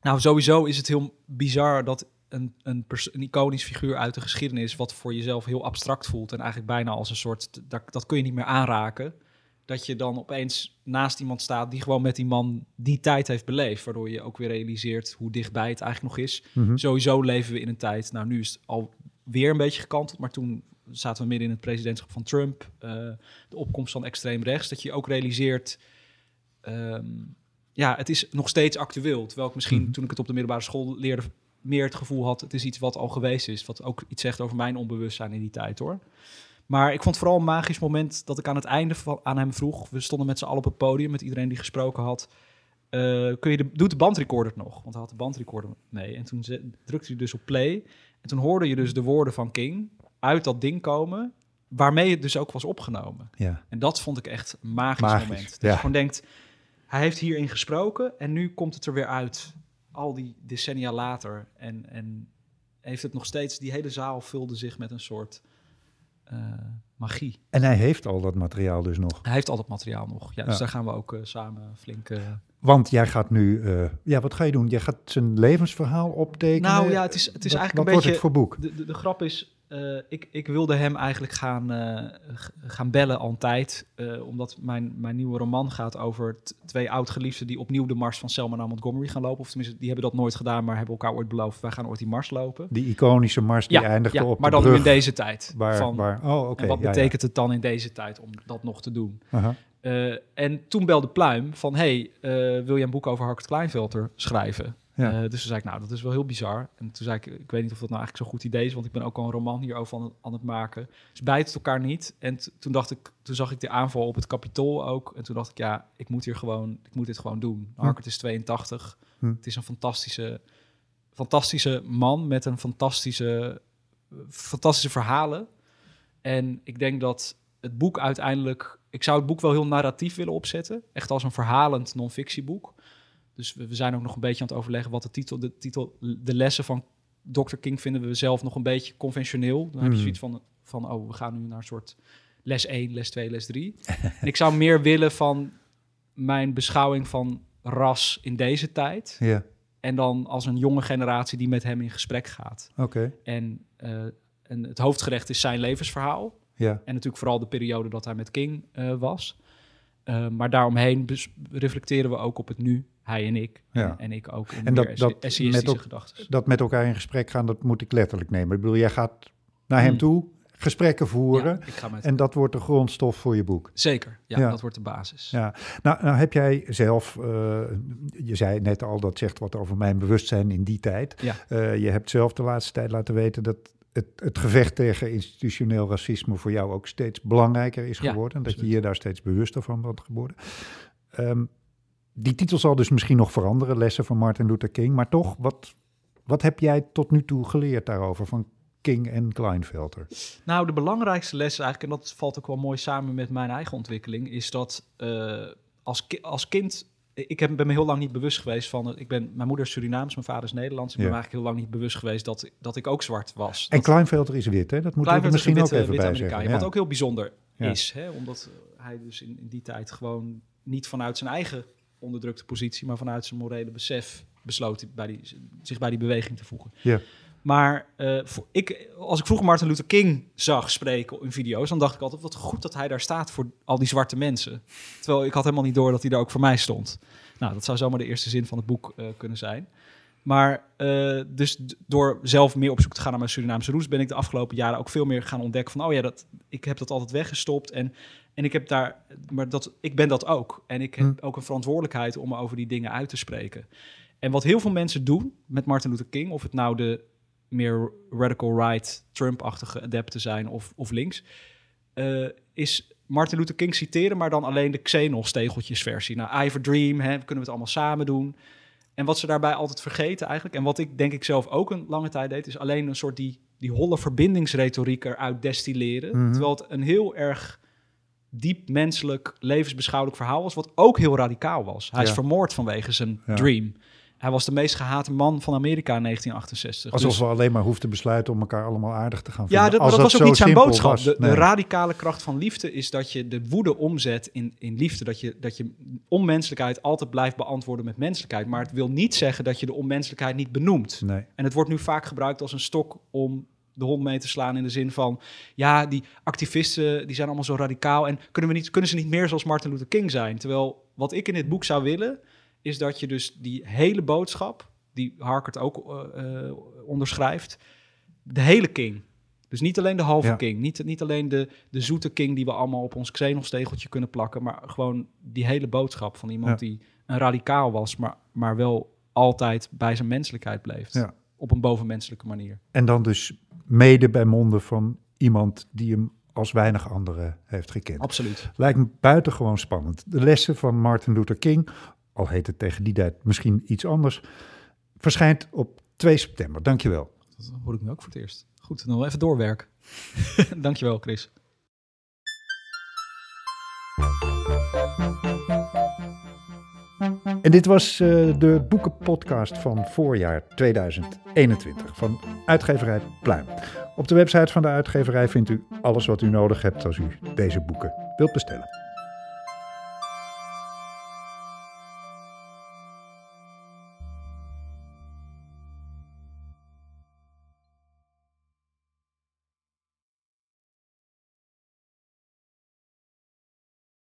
nou, sowieso is het heel bizar dat een, een, een, iconisch figuur uit de geschiedenis, wat voor jezelf heel abstract voelt en eigenlijk bijna als een soort, dat, dat kun je niet meer aanraken, dat je dan opeens naast iemand staat die gewoon met die man die tijd heeft beleefd, waardoor je ook weer realiseert hoe dichtbij het eigenlijk nog is. Mhm. Sowieso leven we in een tijd, nou nu is het alweer een beetje gekanteld, maar toen zaten we midden in het presidentschap van Trump, uh, de opkomst van extreem rechts, dat je ook realiseert, ehm, ja, het is nog steeds actueel. Terwijl ik misschien Mhm. toen ik het op de middelbare school leerde, meer het gevoel had, het is iets wat al geweest is, wat ook iets zegt over mijn onbewustzijn in die tijd hoor. Maar ik vond vooral een magisch moment dat ik aan het einde van, aan hem vroeg, we stonden met z'n allen op het podium, met iedereen die gesproken had, uh, kun je de, doet de bandrecorder nog? Want hij had de bandrecorder mee. En toen drukte hij dus op play. En toen hoorde je dus de woorden van King uit dat ding komen, waarmee het dus ook was opgenomen. Ja. En dat vond ik echt een magisch, Magisch, moment. Dat ja. je gewoon denkt, hij heeft hierin gesproken en nu komt het er weer uit. Al die decennia later. En, en heeft het nog steeds, die hele zaal vulde zich met een soort uh, magie. En hij heeft al dat materiaal dus nog. Hij heeft al dat materiaal nog. Ja, dus Ja. daar gaan we ook uh, samen flink... Uh, Want jij gaat nu, ja, wat ga je doen? Jij gaat zijn levensverhaal optekenen. Nou ja, het is, het is wat, eigenlijk wat een wordt beetje. het voor boek? De, de, de grap is, uh, ik, ik wilde hem eigenlijk gaan, uh, gaan bellen al een tijd. Uh, omdat mijn, mijn nieuwe roman gaat over twee oud-geliefden die opnieuw de mars van Selma naar Montgomery gaan lopen. Of tenminste, die hebben dat nooit gedaan, maar hebben elkaar ooit beloofd, wij gaan ooit die mars lopen. Die iconische mars die ja, eindigde ja, op maar dan brug nu in deze tijd. Waar, van, waar, oh, oké. Okay, en wat ja, betekent het dan in deze tijd om dat nog te doen? Uh-huh. Uh, en toen belde Pluim van, hey, wil je een boek over Harkert Kleinvelter schrijven? Ja. Uh, dus toen zei ik, nou, dat is wel heel bizar. En toen zei ik, ik weet niet of dat nou eigenlijk zo'n goed idee is, want ik ben ook al een roman hierover aan, aan het maken. Dus bijt het elkaar niet. En toen dacht ik, toen zag ik de aanval op het kapitool ook. En toen dacht ik, ja, ik moet hier gewoon, ik moet dit gewoon doen. Hm. Harkert is 82. Hm. Het is een fantastische, fantastische man met een fantastische, fantastische verhalen. En ik denk dat het boek uiteindelijk, ik zou het boek wel heel narratief willen opzetten, echt als een verhalend non-fictieboek. Dus we, we, zijn ook nog een beetje aan het overleggen wat de titel, de titel, de lessen van Dr. King vinden we zelf nog een beetje conventioneel. Dan heb je Mhm. zoiets van, van, oh, we gaan nu naar een soort les 1, les 2, les 3. en ik zou meer willen van mijn beschouwing van ras in deze tijd. Ja, En dan als een jonge generatie die met hem in gesprek gaat. oké. En, eh, en het hoofdgerecht is zijn levensverhaal. Ja, En natuurlijk vooral de periode dat hij met King eh, was. Uh, maar daaromheen reflecteren we ook op het nu, hij en ik. Ja. En, en ik ook En dat- dat essayistische gedachten. dat met elkaar in gesprek gaan, dat moet ik letterlijk nemen. Ik bedoel, jij gaat naar hem Hmm. toe, gesprekken voeren. Ja, met En dat wordt de grondstof voor je boek. Zeker, ja, Ja. dat wordt de basis. Ja, nou, nou heb jij zelf, eh, je zei net al, dat zegt wat over mijn bewustzijn in die tijd. Ja. Eh, je hebt zelf de laatste tijd laten weten dat het, het gevecht tegen institutioneel racisme voor jou ook steeds belangrijker is geworden. en dat je hier daar steeds bewuster van bent geworden. Ehm, die titel zal dus misschien nog veranderen, lessen van Martin Luther King. Maar toch, wat, wat heb jij tot nu toe geleerd daarover van King en Kleinfelter? Nou, de belangrijkste les eigenlijk, en dat valt ook wel mooi samen met mijn eigen ontwikkeling, is dat eh, als, ki- als kind. Ik heb, ben me heel lang niet bewust geweest van. Ik ben, mijn moeder is Surinaams, mijn vader is Nederlands. Ik ben me eigenlijk heel lang niet bewust geweest dat, dat ik ook zwart was. En Dat- Kleinfelter is wit, hè? Dat er is een misschien ook witte- even bij zeggen. Wat Ja. ook heel bijzonder Ja. is, hè? omdat hij dus in, in die tijd gewoon niet vanuit zijn eigen onderdrukte positie, maar vanuit zijn morele besef besloot bij die, zich bij die beweging te voegen. Ja. Maar eh, voor, ik, als ik vroeger Martin Luther King zag spreken in video's, dan dacht ik altijd, wat goed dat hij daar staat voor al die zwarte mensen. Terwijl ik had helemaal niet door dat hij daar ook voor mij stond. Nou, dat zou zomaar de eerste zin van het boek eh, kunnen zijn. Maar eh, dus door zelf meer op zoek te gaan naar mijn Surinaamse roots, ben ik de afgelopen jaren ook veel meer gaan ontdekken van, oh ja, dat, ik heb dat altijd weggestopt en, en ik heb daar, maar dat, ik ben dat ook. En ik heb Hm. ook een verantwoordelijkheid om me over die dingen uit te spreken. En wat heel veel mensen doen met Martin Luther King, of het nou de meer radical right, Trump-achtige adepten zijn of, of links, eh, is Martin Luther King citeren, maar dan alleen de Xenos versie. Nou, I have a dream, hè, kunnen we het allemaal samen doen. En wat ze daarbij altijd vergeten eigenlijk, en wat ik denk ik zelf ook een lange tijd deed, is alleen een soort die, die holle verbindingsretoriek eruit destilleren. Mhm. Terwijl het een heel erg diep menselijk, levensbeschouwelijk verhaal was, wat ook heel radicaal was. Hij is vermoord vanwege zijn Ja. dream. Hij was de meest gehate man van Amerika in 1968. Alsof Dus- we alleen maar hoefden te besluiten om elkaar allemaal aardig te gaan vinden. ja, dat, dat was ook niet zijn boodschap. was. De, de radicale kracht van liefde is dat je de woede omzet in, in liefde. Dat je, dat je onmenselijkheid altijd blijft beantwoorden met menselijkheid. Maar het wil niet zeggen dat je de onmenselijkheid niet benoemt. Nee. En het wordt nu vaak gebruikt als een stok om de hond mee te slaan in de zin van... ja, die activisten die zijn allemaal zo radicaal... en kunnen, we niet, kunnen ze niet meer zoals Martin Luther King zijn? Terwijl wat ik in dit boek zou willen... is dat je dus die hele boodschap... die Harkert ook eh, eh, onderschrijft... de hele King... Dus niet alleen de halve Ja. king, niet, niet alleen de, de zoete king die we allemaal op ons Xenos-tegeltje kunnen plakken, maar gewoon die hele boodschap van iemand Ja. die een radicaal was, maar, maar wel altijd bij zijn menselijkheid bleef. Ja. Op een bovenmenselijke manier. En dan dus mede bij monden van iemand die hem als weinig anderen heeft gekend. Absoluut. Lijkt me buitengewoon spannend. De lessen van Martin Luther King, al heet het tegen die tijd misschien iets anders, verschijnt op 2 september. Dankjewel. Dat hoor ik nu ook voor het eerst. Goed, dan wel even doorwerken. Dankjewel, Chris. En dit was eh, de boekenpodcast van voorjaar 2021 van uitgeverij Pluim. Op de website van de uitgeverij vindt u alles wat u nodig hebt als u deze boeken wilt bestellen.